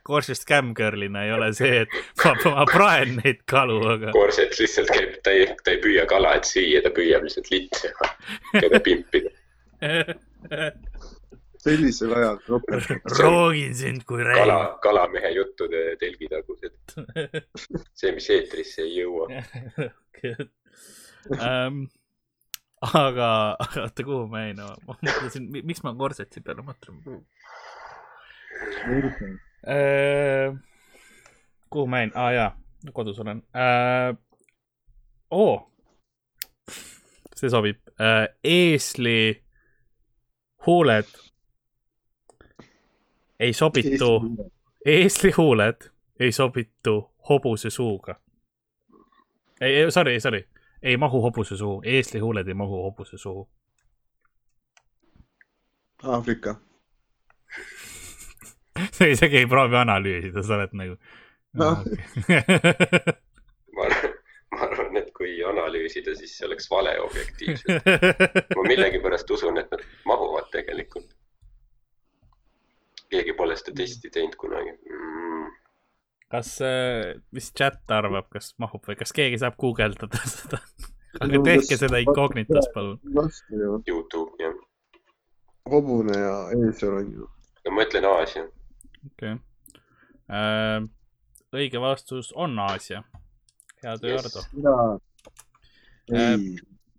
[SPEAKER 1] Korsets cam girl'ina ei ole see, et ma, ma praen neid kalu, aga.
[SPEAKER 2] Korsets lihtsalt käib, ta ei, ta ei püüa kala, et süüa, ta püüab lihtsalt litsi, keda pimpida
[SPEAKER 3] sellisel ajal
[SPEAKER 1] roogin sind kui räim.
[SPEAKER 2] kala, kalamehe juttude telgitagused. see, mis eetrisse ei jõua
[SPEAKER 1] um, (laughs) aga, aga oota, kuhu ma jäin no,? ma mõtlesin, miks ma korsetsi peale mõtlen. Kuhu ma jäin? aa ah, jaa, kodus olen uh,. oo oh., see sobib uh,. eesli huuled ei sobitu, eeslihuuled ei sobitu hobuse suuga. ei, sorry, sorry, ei mahu hobuse suhu, eeslihuuled ei mahu hobuse suhu.
[SPEAKER 3] Aafrika (laughs)
[SPEAKER 1] sa isegi ei proovi analüüsida, sa oled nagu no.. (laughs)
[SPEAKER 2] ma arvan, ma arvan, et kui analüüsida, siis see oleks vale objektiivselt. ma millegipärast usun, et nad mahuvad tegelikult keegi pole seda testi teinud kunagi mm..
[SPEAKER 1] kas äh,, mis chat arvab, kas mahub või kas keegi saab guugeldada (laughs) seda? aga tehke seda incognitos, palun.
[SPEAKER 2] Youtube, jah.
[SPEAKER 3] hobune ja eesel on ju.
[SPEAKER 2] no ma ütlen Aasia.
[SPEAKER 1] Okei okay. äh,. õige vastus on Aasia. hea töö yes., Ardo.
[SPEAKER 2] Äh,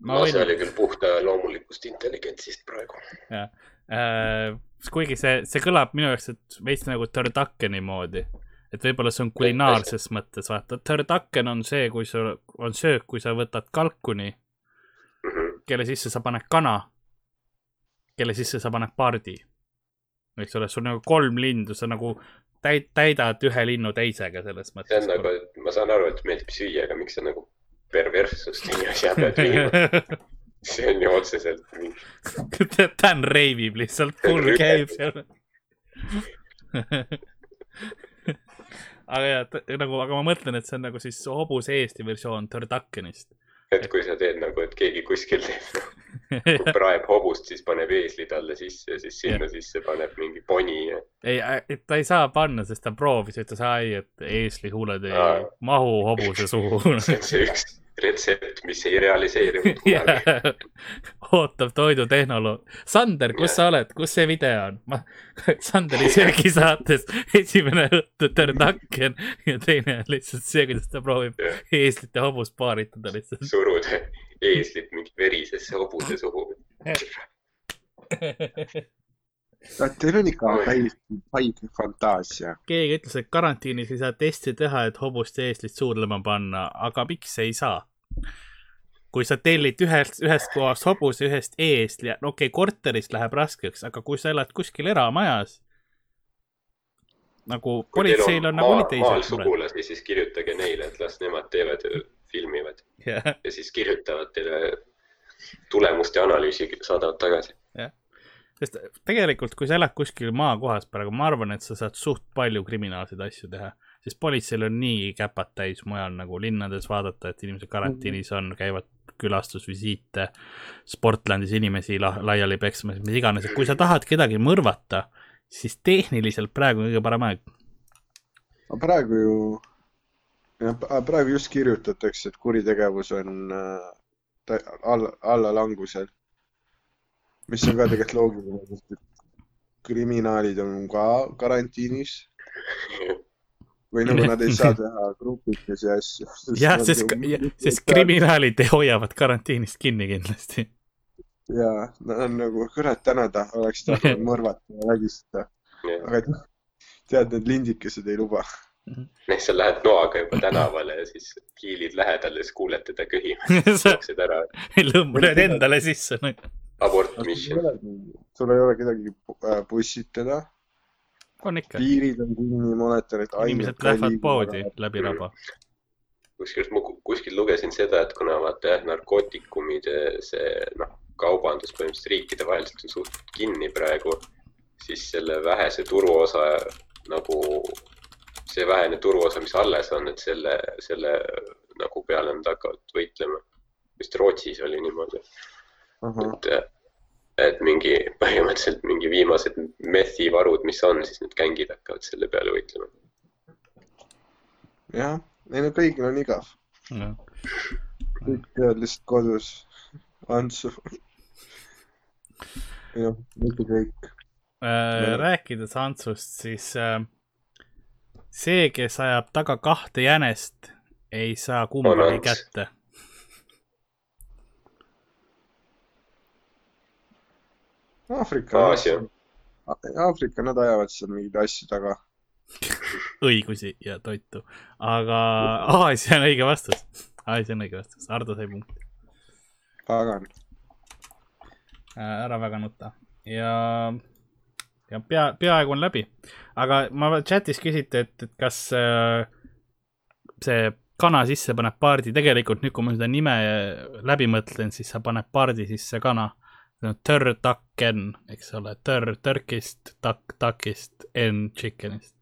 [SPEAKER 2] ma võin... see oli küll puhta loomulikust intelligentsist praegu.
[SPEAKER 1] jah äh,, kuigi see, see kõlab minu jaoks, et veits nagu turduckeni moodi. et võib-olla see on kulinaarses mõttes, vaata, turducken on see, kui sul on söök, kui sa võtad kalkuni,
[SPEAKER 2] mhm.
[SPEAKER 1] kelle sisse sa paned kana, kelle sisse sa paned pardi. Eks ole, sul nagu kolm lindu, sa nagu täid-, täidad ühe linnu teisega selles mõttes.
[SPEAKER 2] see on nagu, ma saan aru, et meeldib süüa, aga miks sa nagu perverssust nii asja pead (laughs) viima see on ju otseselt mingi. (laughs)
[SPEAKER 1] Dan reivib lihtsalt, full käib seal (laughs) aga ja nagu, aga ma mõtlen, et see on nagu siis hobuse Eesti versioon Turduckenist.
[SPEAKER 2] Et kui sa teed nagu, et keegi kuskil teeb (laughs) praeb hobust, siis paneb eesli talle sisse ja siis sinna ja. sisse paneb mingi poni ja....
[SPEAKER 1] ei, ta ei saa panna, sest ta proovis, ütles ai, et eesli huuled ei Aa. mahu hobuse suhu (laughs)
[SPEAKER 2] see on see üks retsept, mis ei realiseerunud (laughs) kunagi
[SPEAKER 1] ootab toidutehnoloog. Sander, kus yeah. sa oled, kus see video on? ma, (laughs) Sanderi söögisaates (laughs) esimene õhtu Terdaken ja teine on lihtsalt see, kuidas ta proovib yeah. eeslit ja hobust paaritada lihtsalt.
[SPEAKER 2] surud eeslit mingi verisesse hobuse suhu
[SPEAKER 3] Teil on ikka täiesti haige fantaasia.
[SPEAKER 1] keegi ütles, et karantiinis ei saa testi teha, et hobust ja eestlist suudlema panna, aga miks ei saa? kui sa tellid ühest, ühest kohast hobuse, ühest eestli, no okei okay,, korterist läheb raskeks, aga kui sa elad kuskil eramajas, nagu politseil on, on nagunii teised
[SPEAKER 2] mured. sugulasi, siis kirjutage neile, et las nemad teevad, filmivad yeah. ja siis kirjutavad teile tulemuste analüüsi, saadavad tagasi.
[SPEAKER 1] jah sest tegelikult, kui sa elad kuskil maakohas praegu, ma arvan, et sa saad suht palju kriminaalseid asju teha, sest politseil on nii käpad täis mujal nagu linnades vaadata, et inimesed karantiinis on, käivad külastusvisiite, Sportlandis inimesi la laiali peksmas, mis iganes, et kui sa tahad kedagi mõrvata, siis tehniliselt praegu on kõige parem aeg.
[SPEAKER 3] praegu ju, jah, praegu just kirjutatakse, et kuritegevus on äh, alla, allalangusel mis on ka tegelikult loogiline, sest et kriminaalid on ka karantiinis. või nagu nad ei saa teha grupikesi asju. (laughs)
[SPEAKER 1] jah, sest, sest kriminaalid (laughs) hoiavad karantiinist kinni kindlasti.
[SPEAKER 3] ja, nad on nagu, kurat, täna ta oleks tahtnud (laughs) mõrvata ja vägistada. aga tead, need lindikesed ei luba
[SPEAKER 2] Noh, sa lähed noaga juba tänavale ja siis hiilid lähedal ja siis kuuled teda köhimas. jooksed ära.
[SPEAKER 1] lõmbud endale sisse nagu
[SPEAKER 2] abort mission.
[SPEAKER 3] sul ei ole kedagi äh, bussitada.
[SPEAKER 1] on ikka.
[SPEAKER 3] piirid on kinni, ma oletan, et.
[SPEAKER 1] inimesed lähevad poodi läbi raba.
[SPEAKER 2] kusjuures ma kuskil lugesin seda, et kuna vaata jah, narkootikumide see noh, kaubandus põhimõtteliselt riikide vaheliselt on suhteliselt kinni praegu, siis selle vähese turuosa nagu, see vähene turuosa, mis alles on, et selle, selle nagu peale nad hakkavad võitlema. vist Rootsis oli niimoodi et, et mingi põhimõtteliselt mingi viimased methivarud, mis on, siis need gängid hakkavad selle peale võitlema.
[SPEAKER 3] jah, ei no kõigil on igav no.. kõik teevad lihtsalt kodus Antsu. jah, mitte kõik
[SPEAKER 1] äh,. rääkides Antsust, siis äh, see, kes ajab taga kahte jänest, ei saa kumbagi kätte
[SPEAKER 3] Aafrika.
[SPEAKER 2] Aasia.
[SPEAKER 3] Aafrika, nad ajavad seal mingeid asju taga (laughs)
[SPEAKER 1] õigusi ja toitu, aga Aasia on õige vastus. Aasia on õige vastus, Ardo sai punkti.
[SPEAKER 3] pagan.
[SPEAKER 1] Äh, ära väga nuta ja, ja pea, peaaegu on läbi, aga ma chatis küsiti, et, et kas äh, see kana sisse paneb paardi, tegelikult nüüd, kui ma seda nime läbi mõtlen, siis sa paned paardi sisse kana Tör takken, eks ole, tör turkist, takk takist, en chicken'ist.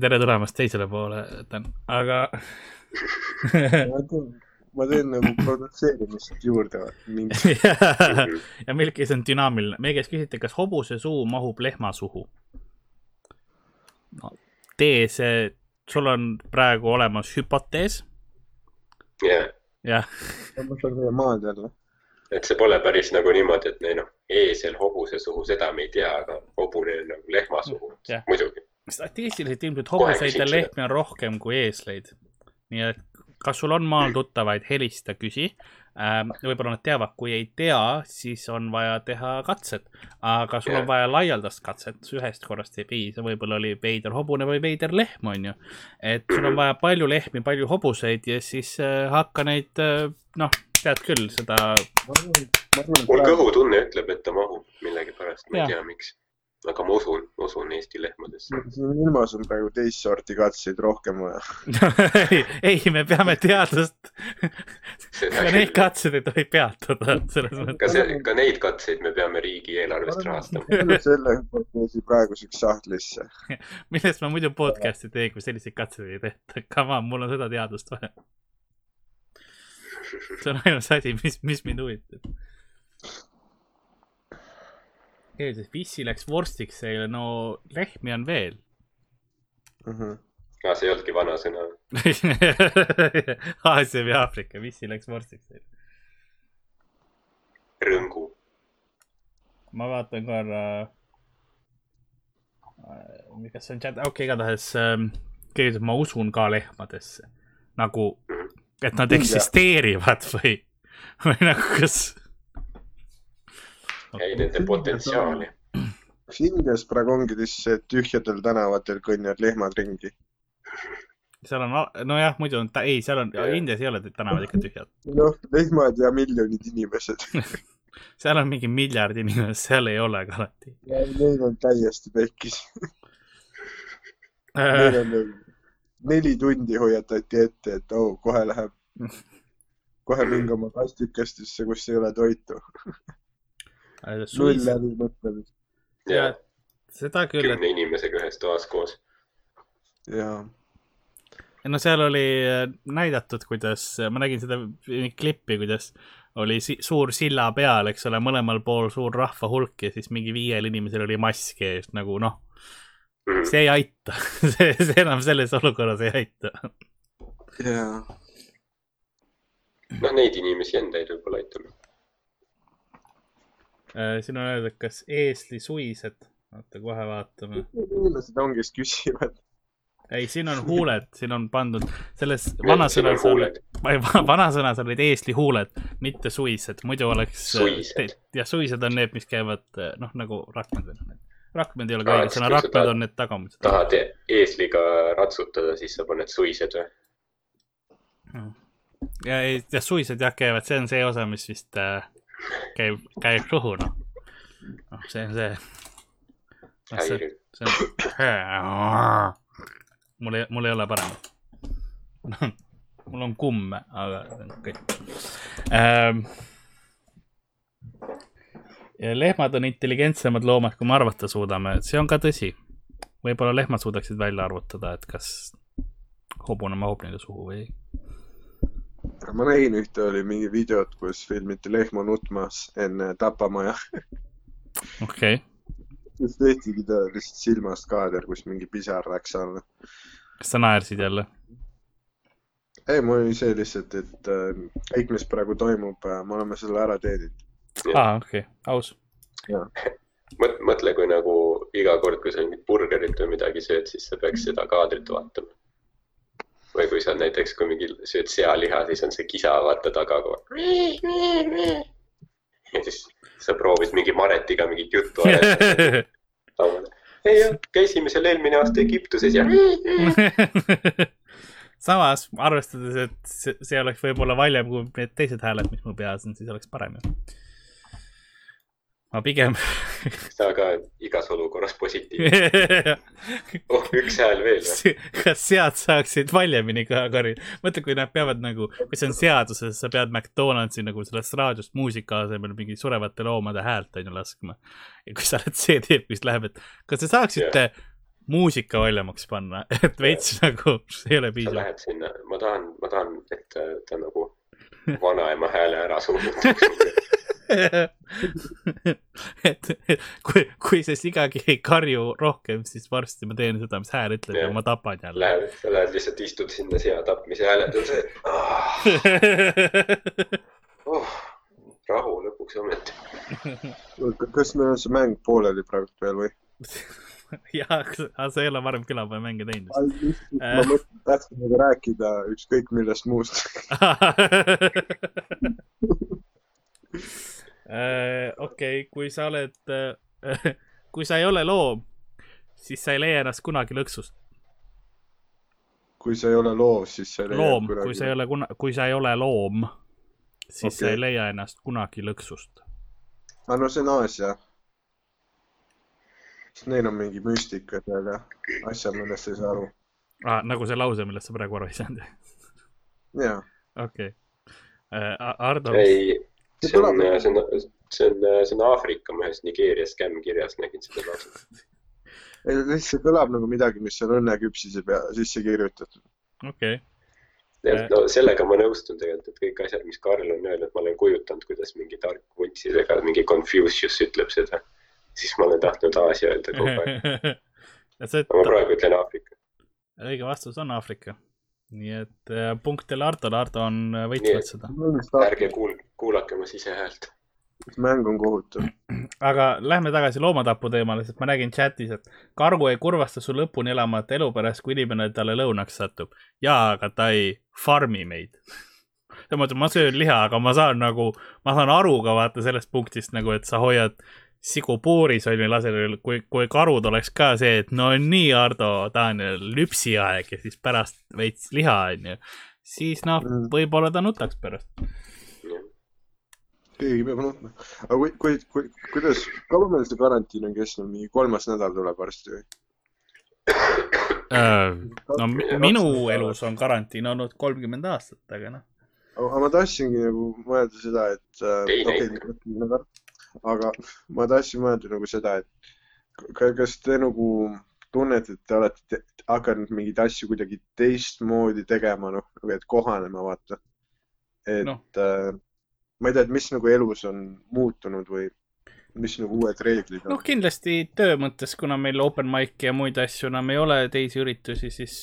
[SPEAKER 1] tere tulemast teisele poole, Dan, aga (laughs)
[SPEAKER 3] ma teen nagu produtseerimist juurde. (laughs)
[SPEAKER 1] ja meil käis on dünaamiline, meie käest küsiti, kas hobuse suu mahub lehma suhu. no tee see, sul on praegu olemas hüpotees.
[SPEAKER 2] jah.
[SPEAKER 1] jah.
[SPEAKER 3] ma saan teie maad jälle
[SPEAKER 2] et see pole päris nagu niimoodi, et noh, eesel hobuse suhu, seda me ei tea, aga hobune on nagu lehma suhu, muidugi.
[SPEAKER 1] statistiliselt ilmselt hobuseid ja lehmi on rohkem kui eesleid. nii et kas sul on maal tuttavaid, helista, küsi ähm,. võib-olla nad teavad, kui ei tea, siis on vaja teha katsed, aga sul yeah. on vaja laialdast katset, ühest korrast ei piisa, võib-olla oli veider hobune või veider lehm, on ju. et sul on vaja palju lehmi, palju hobuseid ja siis äh, hakka neid äh, noh tead küll seda.
[SPEAKER 2] mul kõhutunne ütleb, et ta mahub millegipärast, ma ei tea, miks. aga ma usun, usun Eesti lehmadesse.
[SPEAKER 3] siin ilmas on praegu teist sorti katseid rohkem vaja (laughs)
[SPEAKER 1] ei, ei, me peame teadust. ka neid katseid ei tohi peatada, selles mõttes.
[SPEAKER 2] ka see, ka neid katseid me peame riigieelarvest rahastama. (laughs)
[SPEAKER 3] selle hüpoteesi praeguseks sahtlisse.
[SPEAKER 1] millest ma muidu podcast'i teen, kui selliseid katseid ei tehta. Come on, mul on seda teadust vaja (laughs) see on ainus asi, mis, mis mind huvitab. eeldus, Vissi läks vorstiks eile, no lehmi on veel
[SPEAKER 2] mm. -hmm. aa, see ei olnudki vanasõna (laughs)
[SPEAKER 1] Aasia või Aafrika, Vissi läks vorstiks eile.
[SPEAKER 2] rõngu.
[SPEAKER 1] ma vaatan korra. Äh, kas see on chat, okei okay,, igatahes ähm, keegi ütleb, ma usun ka lehmadesse nagu mm et nad eksisteerivad või, või nagu kas?
[SPEAKER 2] ei, nende potentsiaali.
[SPEAKER 3] kas Indias praegu ongi siis tühjadel tänavatel kõnnivad lehmad ringi?
[SPEAKER 1] seal on, nojah, muidu on, ei, seal on, Indias ei ole tänavad ikka tühjad.
[SPEAKER 3] noh, lehmad ja miljonid inimesed (laughs)
[SPEAKER 1] seal on mingi miljard inimest, seal ei ole ka alati.
[SPEAKER 3] Neil on täiesti pekkis Neil on nagu neli tundi hoiatati ette, et oh, kohe läheb, (laughs) kohe minge oma kastikestesse, kus ei ole toitu null läbimõtlemist.
[SPEAKER 1] ja seda küll.
[SPEAKER 2] kümne et... inimesega ühes toas koos.
[SPEAKER 3] jaa
[SPEAKER 1] no seal oli äh, näidatud, kuidas, ma nägin seda klippi, kuidas oli si suur silla peal, eks ole, mõlemal pool suur rahvahulk ja siis mingi viiel inimesel oli mask ees, nagu noh. See ei aita (laughs) see, see enam selles olukorras ei aita.
[SPEAKER 3] jaa.
[SPEAKER 2] noh, neid inimesi endaid võib-olla aitama.
[SPEAKER 1] Äh, siin on öeldud, kas eesli suised, oota kohe vaatame.
[SPEAKER 3] inimesed ongi, kes küsivad
[SPEAKER 1] ei, siin on huuled, siin on pandud, selles vanasõnas olid, vanasõnas olid eeslihuuled, mitte suised, muidu oleks. jah, suised on need, mis käivad noh, nagu rakmed või. Rakmed ei ole ka õige sõna, rakmed on need tagumised.
[SPEAKER 2] tahad eesliga ratsutada, siis sa paned suised või?
[SPEAKER 1] Hmm. ja, ja suised jah käivad, see on see osa, mis vist äh, käib, käib kõhu noh. noh, see on see.
[SPEAKER 2] häiriv. see
[SPEAKER 1] on (clears throat) mul ei, mul ei ole paremat (laughs) mul on kumme, aga okei okay. ähm,. Lehmad on intelligentsemad loomad, kui me arvata suudame, see on ka tõsi. võib-olla lehmad suudaksid välja arvutada, et kas hobune mahub neile suhu või ei.
[SPEAKER 3] ma nägin ühte, oli mingi videot, kus filmiti lehma nutmas enne tapamaja (laughs)
[SPEAKER 1] okei okay
[SPEAKER 3] siis tehtigi ta lihtsalt silmast kaader, kus mingi pisar läks alla.
[SPEAKER 1] kas sa naersid jälle?
[SPEAKER 3] ei, mul oli see lihtsalt, et äh, kõik, mis praegu toimub äh,, me oleme selle ära teeninud.
[SPEAKER 1] Aa, okei okay., aus.
[SPEAKER 2] mõtle, kui nagu iga kord, kui sa mingit burgerit või midagi sööd, siis sa peaks seda kaadrit vaatama. või kui sa näiteks, kui mingi sööd sealiha, siis on see kisa, vaata taga kogu aeg. ja siis sa proovid mingi Maretiga mingit juttu ajada (laughs) ei jah, käisime seal eelmine aasta Egiptuses ja (laughs)
[SPEAKER 1] samas, arvestades, et see, see oleks võib-olla valjem kui need teised hääled, mis mul peas on, siis oleks parem ju ma pigem
[SPEAKER 2] sa ka igas olukorras positiivne (laughs) oh, üks hääl veel või?
[SPEAKER 1] kas sead saaksid valjemini ka karjuda? mõtle, kui nad peavad nagu, kui see on seaduses, sa pead McDonaldsi nagu sellest raadiost muusika asemel mingi surevate loomade häält on ju laskma. ja kui sa oled see tüüp, mis läheb, et kas te saaksite yeah. muusika valjemaks panna, et veits yeah. nagu, see ei ole piisav.
[SPEAKER 2] sa lähed sinna, ma tahan, ma tahan, et ta nagu vanaema hääle ära suunab (laughs)
[SPEAKER 1] et, et kui, kui see sigagi ei karju rohkem, siis varsti ma teen seda, mis hääl ütleb ja, ja ma tapan jälle.
[SPEAKER 2] Lähed, sa lähed lihtsalt istud sinna sea tapmise hääled on see (laughs) ah. oh, rahu lõpuks ometi.
[SPEAKER 3] kas meil on see mäng pooleli praegu veel või? (laughs)
[SPEAKER 1] jah, aga sa ei ole varem külapäeva mänge teinud.
[SPEAKER 3] ma mõtlen, tahtsin temaga rääkida ükskõik millest muust (laughs)
[SPEAKER 1] Äh, okei kui sa oled, äh, (laughs) kui sa ei ole loom, siis sa ei leia ennast kunagi lõksust.
[SPEAKER 3] kui sa ei ole loom, siis sa ei leia
[SPEAKER 1] loom, kui sa ei ole kuna-, kui sa ei ole loom, siis okay. sa ei leia ennast kunagi lõksust.
[SPEAKER 3] aa, ah, no see on Aasia. Sest neil on mingi müstika seal ja asjad, millest sa ei saa aru.
[SPEAKER 1] aa, ah, nagu see lause, millest sa praegu aru ei saanud?
[SPEAKER 3] jaa.
[SPEAKER 1] okei okay. uh,. Ardo.
[SPEAKER 2] ei see on, see on, see on, see on Aafrika mehes Nigeeria skämm kirjas, nägin seda lauset.
[SPEAKER 3] lihtsalt see kõlab nagu midagi, mis on õnneküpsise pea sisse kirjutatud.
[SPEAKER 1] okei okay..
[SPEAKER 2] Äh. no sellega ma nõustun tegelikult, et kõik asjad, mis Karl on öelnud, ma olen kujutanud, kuidas mingi tark vuntsidega, mingi Confucius ütleb seda. Siis ma olen tahtnud Aasia öelda kogu aeg. (laughs) aga ma praegu ütlen Aafrika.
[SPEAKER 1] õige vastus on Aafrika nii et äh, punkt teile Artole, Arto on äh, võitnud seda.
[SPEAKER 2] ärge kuul-, kuulake oma sisehäält.
[SPEAKER 3] mäng on kohutav. (clears throat)
[SPEAKER 1] aga lähme tagasi loomatapu teemale, sest ma nägin chatis, et kargu ei kurvasta su lõpuni elamata elu pärast, kui inimene talle lõunaks satub. jaa, aga ta ei farmi meid (laughs) selles mõttes, ma söön liha, aga ma saan nagu, ma saan aru ka vaata sellest punktist nagu, et sa hoiad sigupuuris on ju laseril, kui, kui karud oleks ka see, et no nii, Ardo, ta on lüpsiaeg ja siis pärast veits liha on ju, siis noh mm., võib-olla ta nutaks pärast.
[SPEAKER 3] keegi peab nutma. aga kui, kui, kui, kuidas, kaua meil see karantiin on kestnud, mingi kolmas nädal tuleb varsti või?
[SPEAKER 1] Äh, no minu elus on karantiin olnud kolmkümmend aastat, aga noh.
[SPEAKER 3] aga ma tahtsingi nagu mõelda seda, et äh, okei okay,, aga ma tahtsin mõelda nagu seda, et kas te nagu tunnete, et te olete hakanud mingeid asju kuidagi teistmoodi tegema, noh, nagu et kohanema, vaata. et no. äh, ma ei tea, et mis nagu elus on muutunud või mis nagu uued reeglid on?
[SPEAKER 1] noh, kindlasti töö mõttes, kuna meil open mic'i ja muid asju enam ei ole, teisi üritusi, siis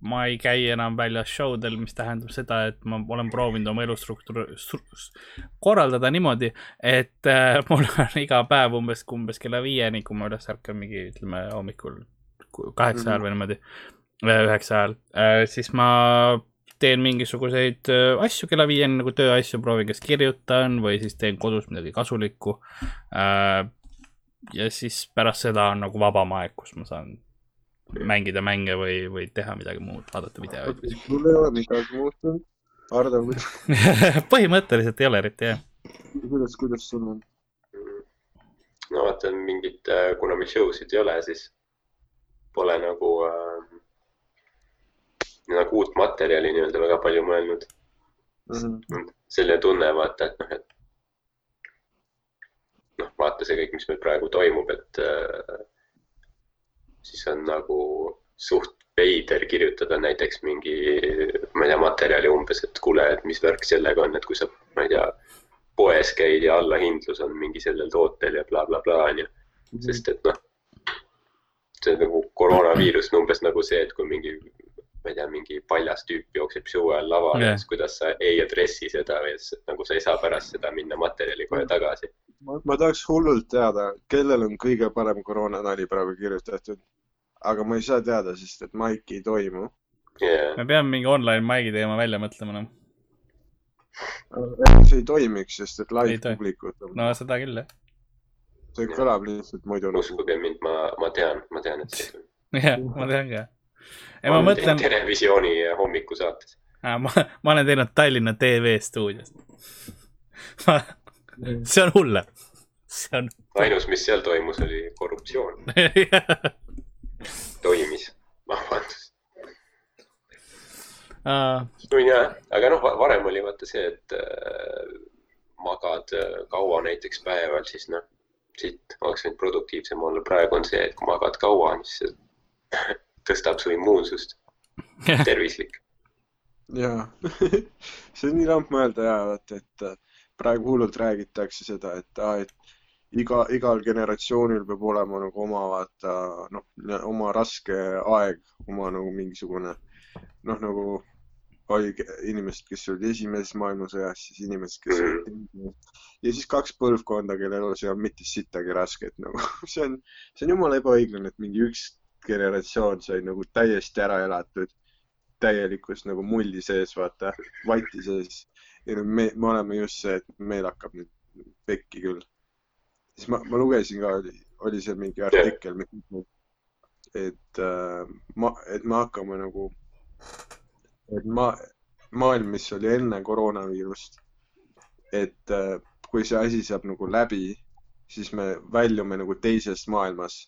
[SPEAKER 1] ma ei käi enam väljas show del, mis tähendab seda, et ma olen proovinud oma elustruktuur korraldada niimoodi, et äh, (laughs) mul on iga päev umbes, umbes kella viieni, kui ma üles ärkan mingi, ütleme hommikul kaheksa ajal -hmm. või niimoodi, äh, üheksa ajal äh,, siis ma teen mingisuguseid äh, asju kella viieni nagu tööasju, proovin, kas kirjutan või siis teen kodus midagi kasulikku äh,. ja siis pärast seda on nagu vabam aeg, kus ma saan mängida mänge või, või teha midagi muud, vaadata videoid.
[SPEAKER 3] mul ei ole midagi muutunud. Ardo, kuidas (laughs)
[SPEAKER 1] põhimõtteliselt ei ole eriti, jah.
[SPEAKER 3] kuidas, kuidas sul on?
[SPEAKER 2] no vaata, mingit, äh, kuna meil show sid ei ole, siis pole nagu äh,, nagu uut materjali nii-öelda väga palju mõelnud mm. -hmm. selline tunne, vaata, et noh, et noh, vaata see kõik, mis meil praegu toimub, et äh, siis on nagu suht veider kirjutada näiteks mingi, ma ei tea, materjali umbes, et kuule, et mis värk sellega on, et kui sa, ma ei tea, poes käid ja allahindlus on mingi sellel tootel ja blablabla bla, onju bla, bla. sest et noh, see on nagu koroonaviirus on umbes nagu see, et kui mingi, ma ei tea, mingi paljas tüüp jookseb show ajal lavale yeah., siis kuidas sa ei addressi seda või siis nagu sa ei saa pärast seda minna materjali kohe tagasi.
[SPEAKER 3] ma, ma tahaks hullult teada, kellel on kõige parem koroonanali praegu kirjutatud aga ma ei saa teada, sest et maiki ei toimu
[SPEAKER 1] yeah.. me peame mingi online maigi teema välja mõtlema, noh.
[SPEAKER 3] see ei toimiks, sest et live publikut
[SPEAKER 1] on. no seda küll, jah.
[SPEAKER 3] see kõlab lihtsalt muidu
[SPEAKER 2] nagu. uskuge mind, ma, ma tean, ma tean, et see ei toimi. (laughs)
[SPEAKER 1] jah, ma tean ka. ja ma mõtlen.
[SPEAKER 2] televisiooni hommikusaates.
[SPEAKER 1] ma, ma olen teinud Tallinna TV stuudios see on hullem. see on.
[SPEAKER 2] ainus, mis seal toimus, oli korruptsioon (laughs) toimis, vabandust uh.... no jah, aga noh, varem oli vaata see, et äh, magad äh, kaua näiteks päeval, siis noh, siit oleks võinud produktiivsem olla. praegu on see, et kui magad kaua, siis see (laughs) tõstab su immuunsust. (laughs) tervislik.
[SPEAKER 3] jaa (laughs) see on nii lamp mõelda ja vaata, et äh, praegu hullult räägitakse seda, et aa, et iga, igal generatsioonil peab olema nagu oma vaata noh, oma raske aeg, oma nagu mingisugune noh, nagu oli inimesed, kes olid esimeses maailmasõjas, siis inimesed, kes olid mm. ja siis kaks põlvkonda, kellel elus ei olnud mitte sittagi rasket nagu (laughs) see on, see on jumala ebaõiglane, et mingi üks generatsioon sai nagu täiesti ära elatud täielikus nagu mulli sees, vaata, vati sees. ja nüüd me, me oleme just see, et meil hakkab nüüd pekki küll siis ma, ma lugesin ka, oli, oli seal mingi artikkel, et äh, ma, et me hakkame nagu, et ma, maailm, mis oli enne koroonaviirust, et äh, kui see asi saab nagu läbi, siis me väljume nagu teisest maailmas.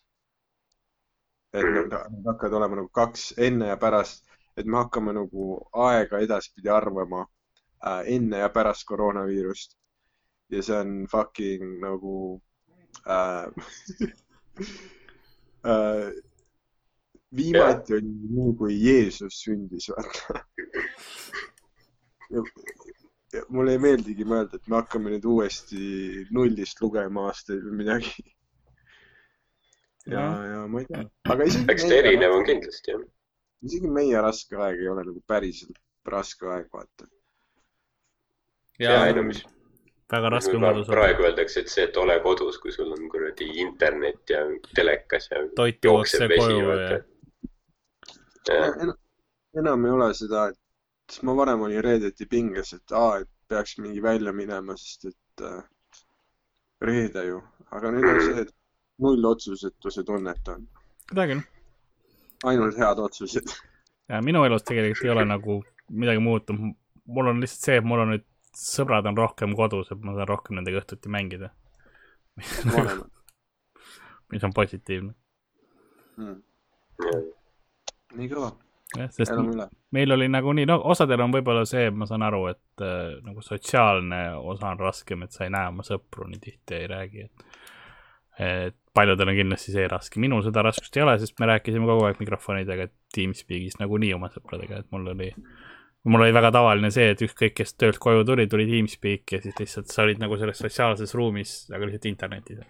[SPEAKER 3] et nad hakkavad olema nagu kaks enne ja pärast, et me hakkame nagu aega edaspidi arvama äh, enne ja pärast koroonaviirust. ja see on fucking nagu äh, (laughs) äh, viimati oli nii, kui Jeesus sündis, vaata mulle ei meeldigi mõelda, et me hakkame nüüd uuesti nullist lugema aastaid või midagi. ja, ja ma ei tea, aga
[SPEAKER 2] isegi. eks ta erinev on kindlasti, jah.
[SPEAKER 3] isegi meie raske aeg ei ole nagu päriselt raske aeg, vaata.
[SPEAKER 2] ja, ja, ei no mis
[SPEAKER 1] väga raske on kodus
[SPEAKER 2] olla. praegu öeldakse, et see, et ole kodus, kui sul on kuradi internet ja telekas ja.
[SPEAKER 1] toit jookseb koju ja,
[SPEAKER 3] ja. enam ei ole seda, et ma varem olin reedeti pinges, et aa, et peaks mingi välja minema, sest et äh, reede ju, aga nüüd on see, et null otsusetuse tunnet on.
[SPEAKER 1] seda küll.
[SPEAKER 3] ainult head otsused.
[SPEAKER 1] ja minu elus tegelikult ei ole nagu midagi muutunud. mul on lihtsalt see, et mul on nüüd sõbrad on rohkem kodus, et ma saan rohkem nendega õhtuti mängida. (laughs) Mis on positiivne.
[SPEAKER 3] Hmm.. nii kõva.
[SPEAKER 1] jah, sest meil oli nagunii, no osadel on võib-olla see, ma saan aru, et äh, nagu sotsiaalne osa on raskem, et sa ei näe oma sõpru nii tihti, ei räägi, et et paljudel on kindlasti see raske, minul seda raskust ei ole, sest me rääkisime kogu aeg mikrofonidega Teamspeakis nagunii oma sõpradega, et mul oli, mul oli väga tavaline see, et ükskõik, kes töölt koju tuli, tuli Teamspeak ja siis lihtsalt sa olid nagu selles sotsiaalses ruumis, aga lihtsalt internetis.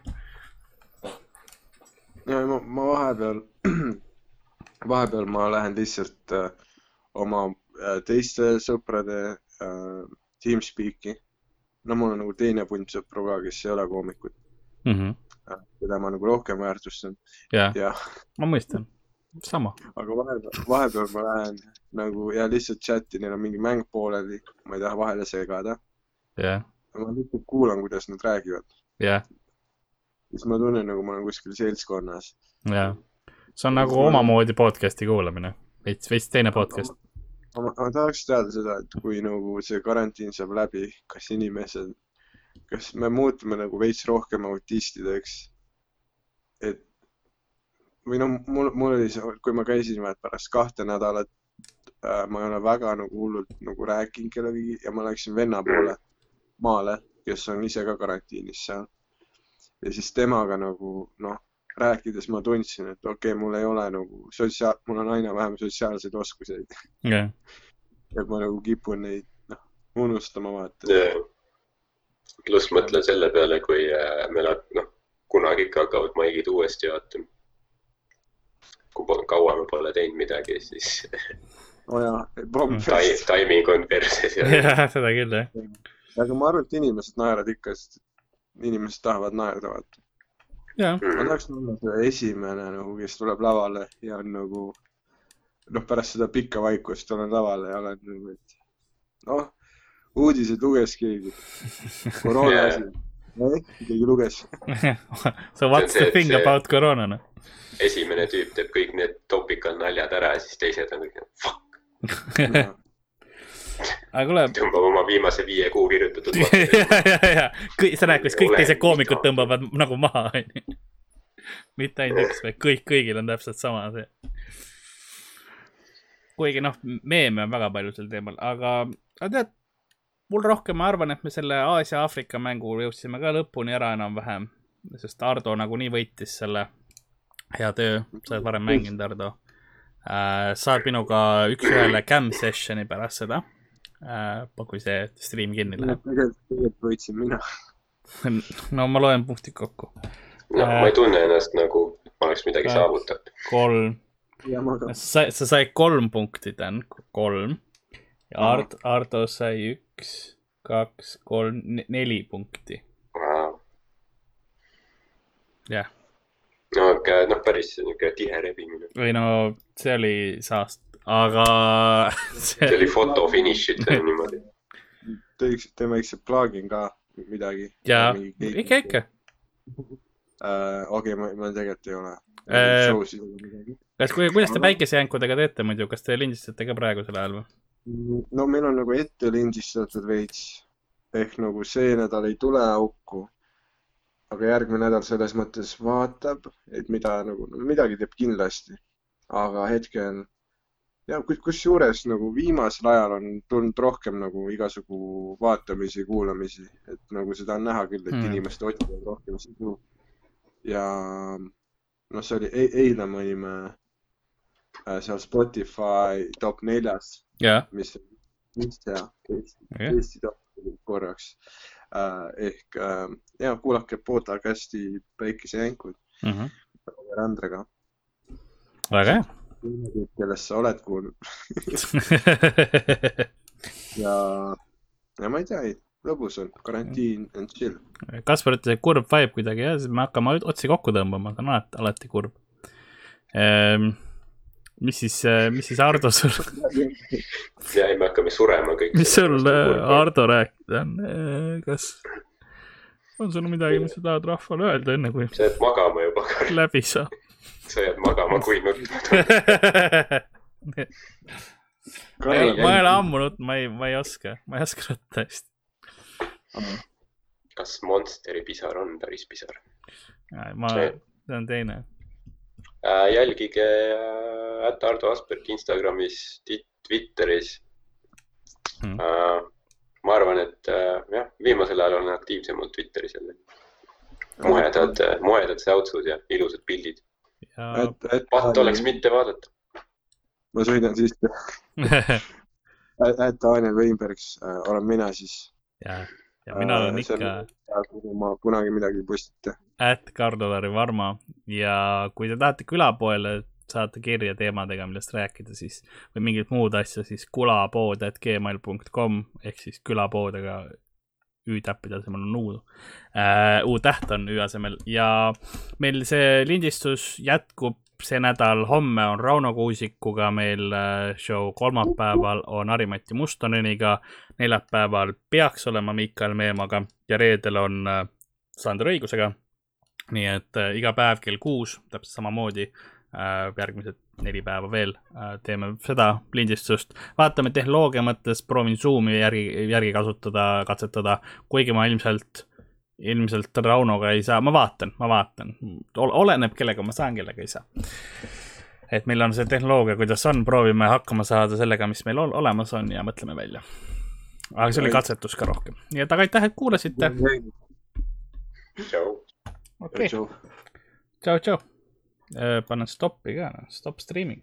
[SPEAKER 3] ja ma, ma vahepeal (clears throat) vahepeal ma lähen lihtsalt äh, oma äh, teiste sõprade äh, Teamspeaki. no mul on nagu teine punt sõpru ka, kes ei ole koomikud
[SPEAKER 1] mm. -hmm.
[SPEAKER 3] keda ma nagu rohkem väärtustan.
[SPEAKER 1] ja, ja., ma mõistan, sama.
[SPEAKER 3] aga vahepeal, vahepeal ma lähen nagu ja lihtsalt chati, neil on mingi mäng pooleli, ma ei taha vahele segada.
[SPEAKER 1] jah yeah..
[SPEAKER 3] ma lihtsalt kuulan, kuidas nad räägivad.
[SPEAKER 1] jah yeah.
[SPEAKER 3] siis ma tunnen, nagu ma olen kuskil seltskonnas.
[SPEAKER 1] jah see on nagu omamoodi podcast'i kuulamine, veits, veits teine podcast.
[SPEAKER 3] ma, ma tahaks teada seda, et kui nagu see karantiin saab läbi, kas inimesed, kas me muutume nagu veits rohkem autistideks? Või noh, mul, mul oli see, kui ma käisin vaat pärast kahte nädalat äh,, ma ei ole väga nagu hullult nagu rääkinud kellegagi ja ma läksin venna poole maale, kes on ise ka karantiinis seal. ja siis temaga nagu noh rääkides ma tundsin, et okei okay,, mul ei ole nagu sotsiaal, mul on aina vähem sotsiaalseid oskuseid
[SPEAKER 1] yeah..
[SPEAKER 3] et (laughs) ma nagu kipun neid, noh, unustama vaata
[SPEAKER 2] yeah.. pluss mõtlen selle peale, kui äh, meil, noh, kunagi ikka hakkavad maigid uuesti vaatama. Kui kaua me pole teinud midagi, siis (laughs)
[SPEAKER 3] oh jaa,
[SPEAKER 2] pomm-fest. timing on perses
[SPEAKER 1] ja. jah, seda küll, jah.
[SPEAKER 3] aga ma arvan, et inimesed naeravad ikka, sest inimesed tahavad naerda, vaata ma tahaks olla see esimene nagu, kes tuleb lavale ja on nagu noh, pärast seda pikka vaikust tulen lavale ja olen nagu, et noh, uudiseid luges keegi. koroona asi yeah.. keegi luges (laughs)
[SPEAKER 1] So what's the thing see, about koroona noh?
[SPEAKER 2] Esimene tüüp teeb kõik need topical naljad ära ja siis teised on kõik fuck (laughs)
[SPEAKER 1] aga kuule.
[SPEAKER 2] tõmbab oma viimase viie kuu kirjutatud (laughs)
[SPEAKER 1] ja, ja, ja, sa näed, kuidas kõik teised koomikud tõmbavad (laughs) nagu maha, onju. mitte ainult üks, vaid kõik, kõigil on täpselt sama see. kuigi noh, meeme on väga palju sel teemal, aga, aga tead, mul rohkem, ma arvan, et me selle Aasia-Aafrika mängu jõudsime ka lõpuni ära enam-vähem, sest Ardo nagunii võitis selle. Hea töö, sa oled varem mänginud, Ardo äh,. saad minuga üks-ühele cam session'i pärast seda äh,, kui see stream kinni läheb.
[SPEAKER 3] tegelikult võitsin mina (laughs)
[SPEAKER 1] no ma loen punktid kokku.
[SPEAKER 2] no äh, ma ei tunne ennast nagu ma oleks midagi äh, saavutanud.
[SPEAKER 1] kolm. sa, sa said kolm punkti, Dan, kolm. ja Art, Ardo sai üks, kaks, kolm, neli punkti. jah
[SPEAKER 2] aga noh, päris niisugune tihe rebimine.
[SPEAKER 1] või no see oli saast-, aga (laughs)
[SPEAKER 2] see... see oli foto finiš, ütleme (laughs) niimoodi.
[SPEAKER 3] teeks, teeme väikse plugin ka midagi.
[SPEAKER 1] jaa, ikka, ikka
[SPEAKER 3] uh,. (laughs) okei ma, ma tegelikult ei ole
[SPEAKER 1] uh,. kas, kuidas te päikesejänkudega teete muidu, kas te lindistate ka praegusel ajal või?
[SPEAKER 3] no meil on nagu ette lindistatud veits ehk nagu see nädal ei tule auku. Aga järgmine nädal selles mõttes vaatab, et mida nagu, midagi teeb kindlasti. aga hetkel ja kusjuures nagu viimasel ajal on tulnud rohkem nagu igasugu vaatamisi, kuulamisi, et nagu seda on näha küll, et mm. inimesed otsivad rohkem sisu. ja noh, see oli e, eile me olime äh, seal Spotify top neljas
[SPEAKER 1] yeah.,
[SPEAKER 3] mis on vist hea, Eesti top korraks. Ehk äh, ja kuulake podcast'i Päikesejänkud
[SPEAKER 1] mm -hmm.
[SPEAKER 3] Randrega.
[SPEAKER 1] väga hea
[SPEAKER 3] kellest sa oled kuulnud (laughs) ja, ja ma ei tea, lõbus on, karantiin and chill.
[SPEAKER 1] Kaspar ütles, et kurb vibe kuidagi jah, siis me hakkame otsi kokku tõmbama, see on alati, alati kurb ehm,. Mis siis, mis siis Ardo sul (laughs)
[SPEAKER 2] ja ei, me hakkame surema kõik.
[SPEAKER 1] mis sul Ardo rääkida on, kas on sul midagi, mis sa tahad rahvale öelda, enne kui?
[SPEAKER 2] sa jääd magama juba.
[SPEAKER 1] läbi saab
[SPEAKER 2] sa jääd magama kui nutma (laughs)
[SPEAKER 1] ei, ma ei ole ammu nutnud, ma ei, ma ei oska, ma ei oska nutta hästi.
[SPEAKER 2] kas Monsteri pisar on päris pisar?
[SPEAKER 1] ma, see on teine.
[SPEAKER 2] Jälgige ätt Ardo Asperg Instagramis, Twitteris hmm.. ma arvan, et jah, viimasel ajal olen aktiivsemalt Twitteris jälle. moedad, moedad säutsud ja ilusad pildid ja.... patt oleks mitte vaadata.
[SPEAKER 3] ma sõidan siiski (laughs) et Daniel Weinbergs äh, olen mina siis.
[SPEAKER 1] Ja, mina olen äh, ikka.
[SPEAKER 3] kuhu ma kunagi midagi ei postita.
[SPEAKER 1] at Kardolari Varma ja kui te tahate külapoele saata kirja teemadega, millest rääkida, siis või mingit muud asja, siis kulapood at gmail.com ehk siis külapood, aga Ü-täppide asemel on U äh,. U-täht on Ü asemel ja meil see lindistus jätkub see nädal, homme on Rauno Kuusikuga meil äh, show, kolmapäeval on Harimati Mustoneniga, neljapäeval peaks olema Miikael Meemaga ja reedel on äh, Sander Õigusega. nii et äh, iga päev kell kuus, täpselt samamoodi, järgmised neli päeva veel teeme seda lindistust. vaatame tehnoloogia mõttes, proovin Zoomi järgi, järgi kasutada, katsetada, kuigi ma ilmselt ilmselt Raunoga ei saa, ma vaatan, ma vaatan, oleneb, kellega ma saan, kellega ei saa. et meil on see tehnoloogia, kuidas on, proovime hakkama saada sellega, mis meil olemas on ja mõtleme välja. aga see oli katsetus ka rohkem, nii et aga aitäh, et kuulasite. okei, tšau, tšau. Äh, panen stoppi ka, stop streaming.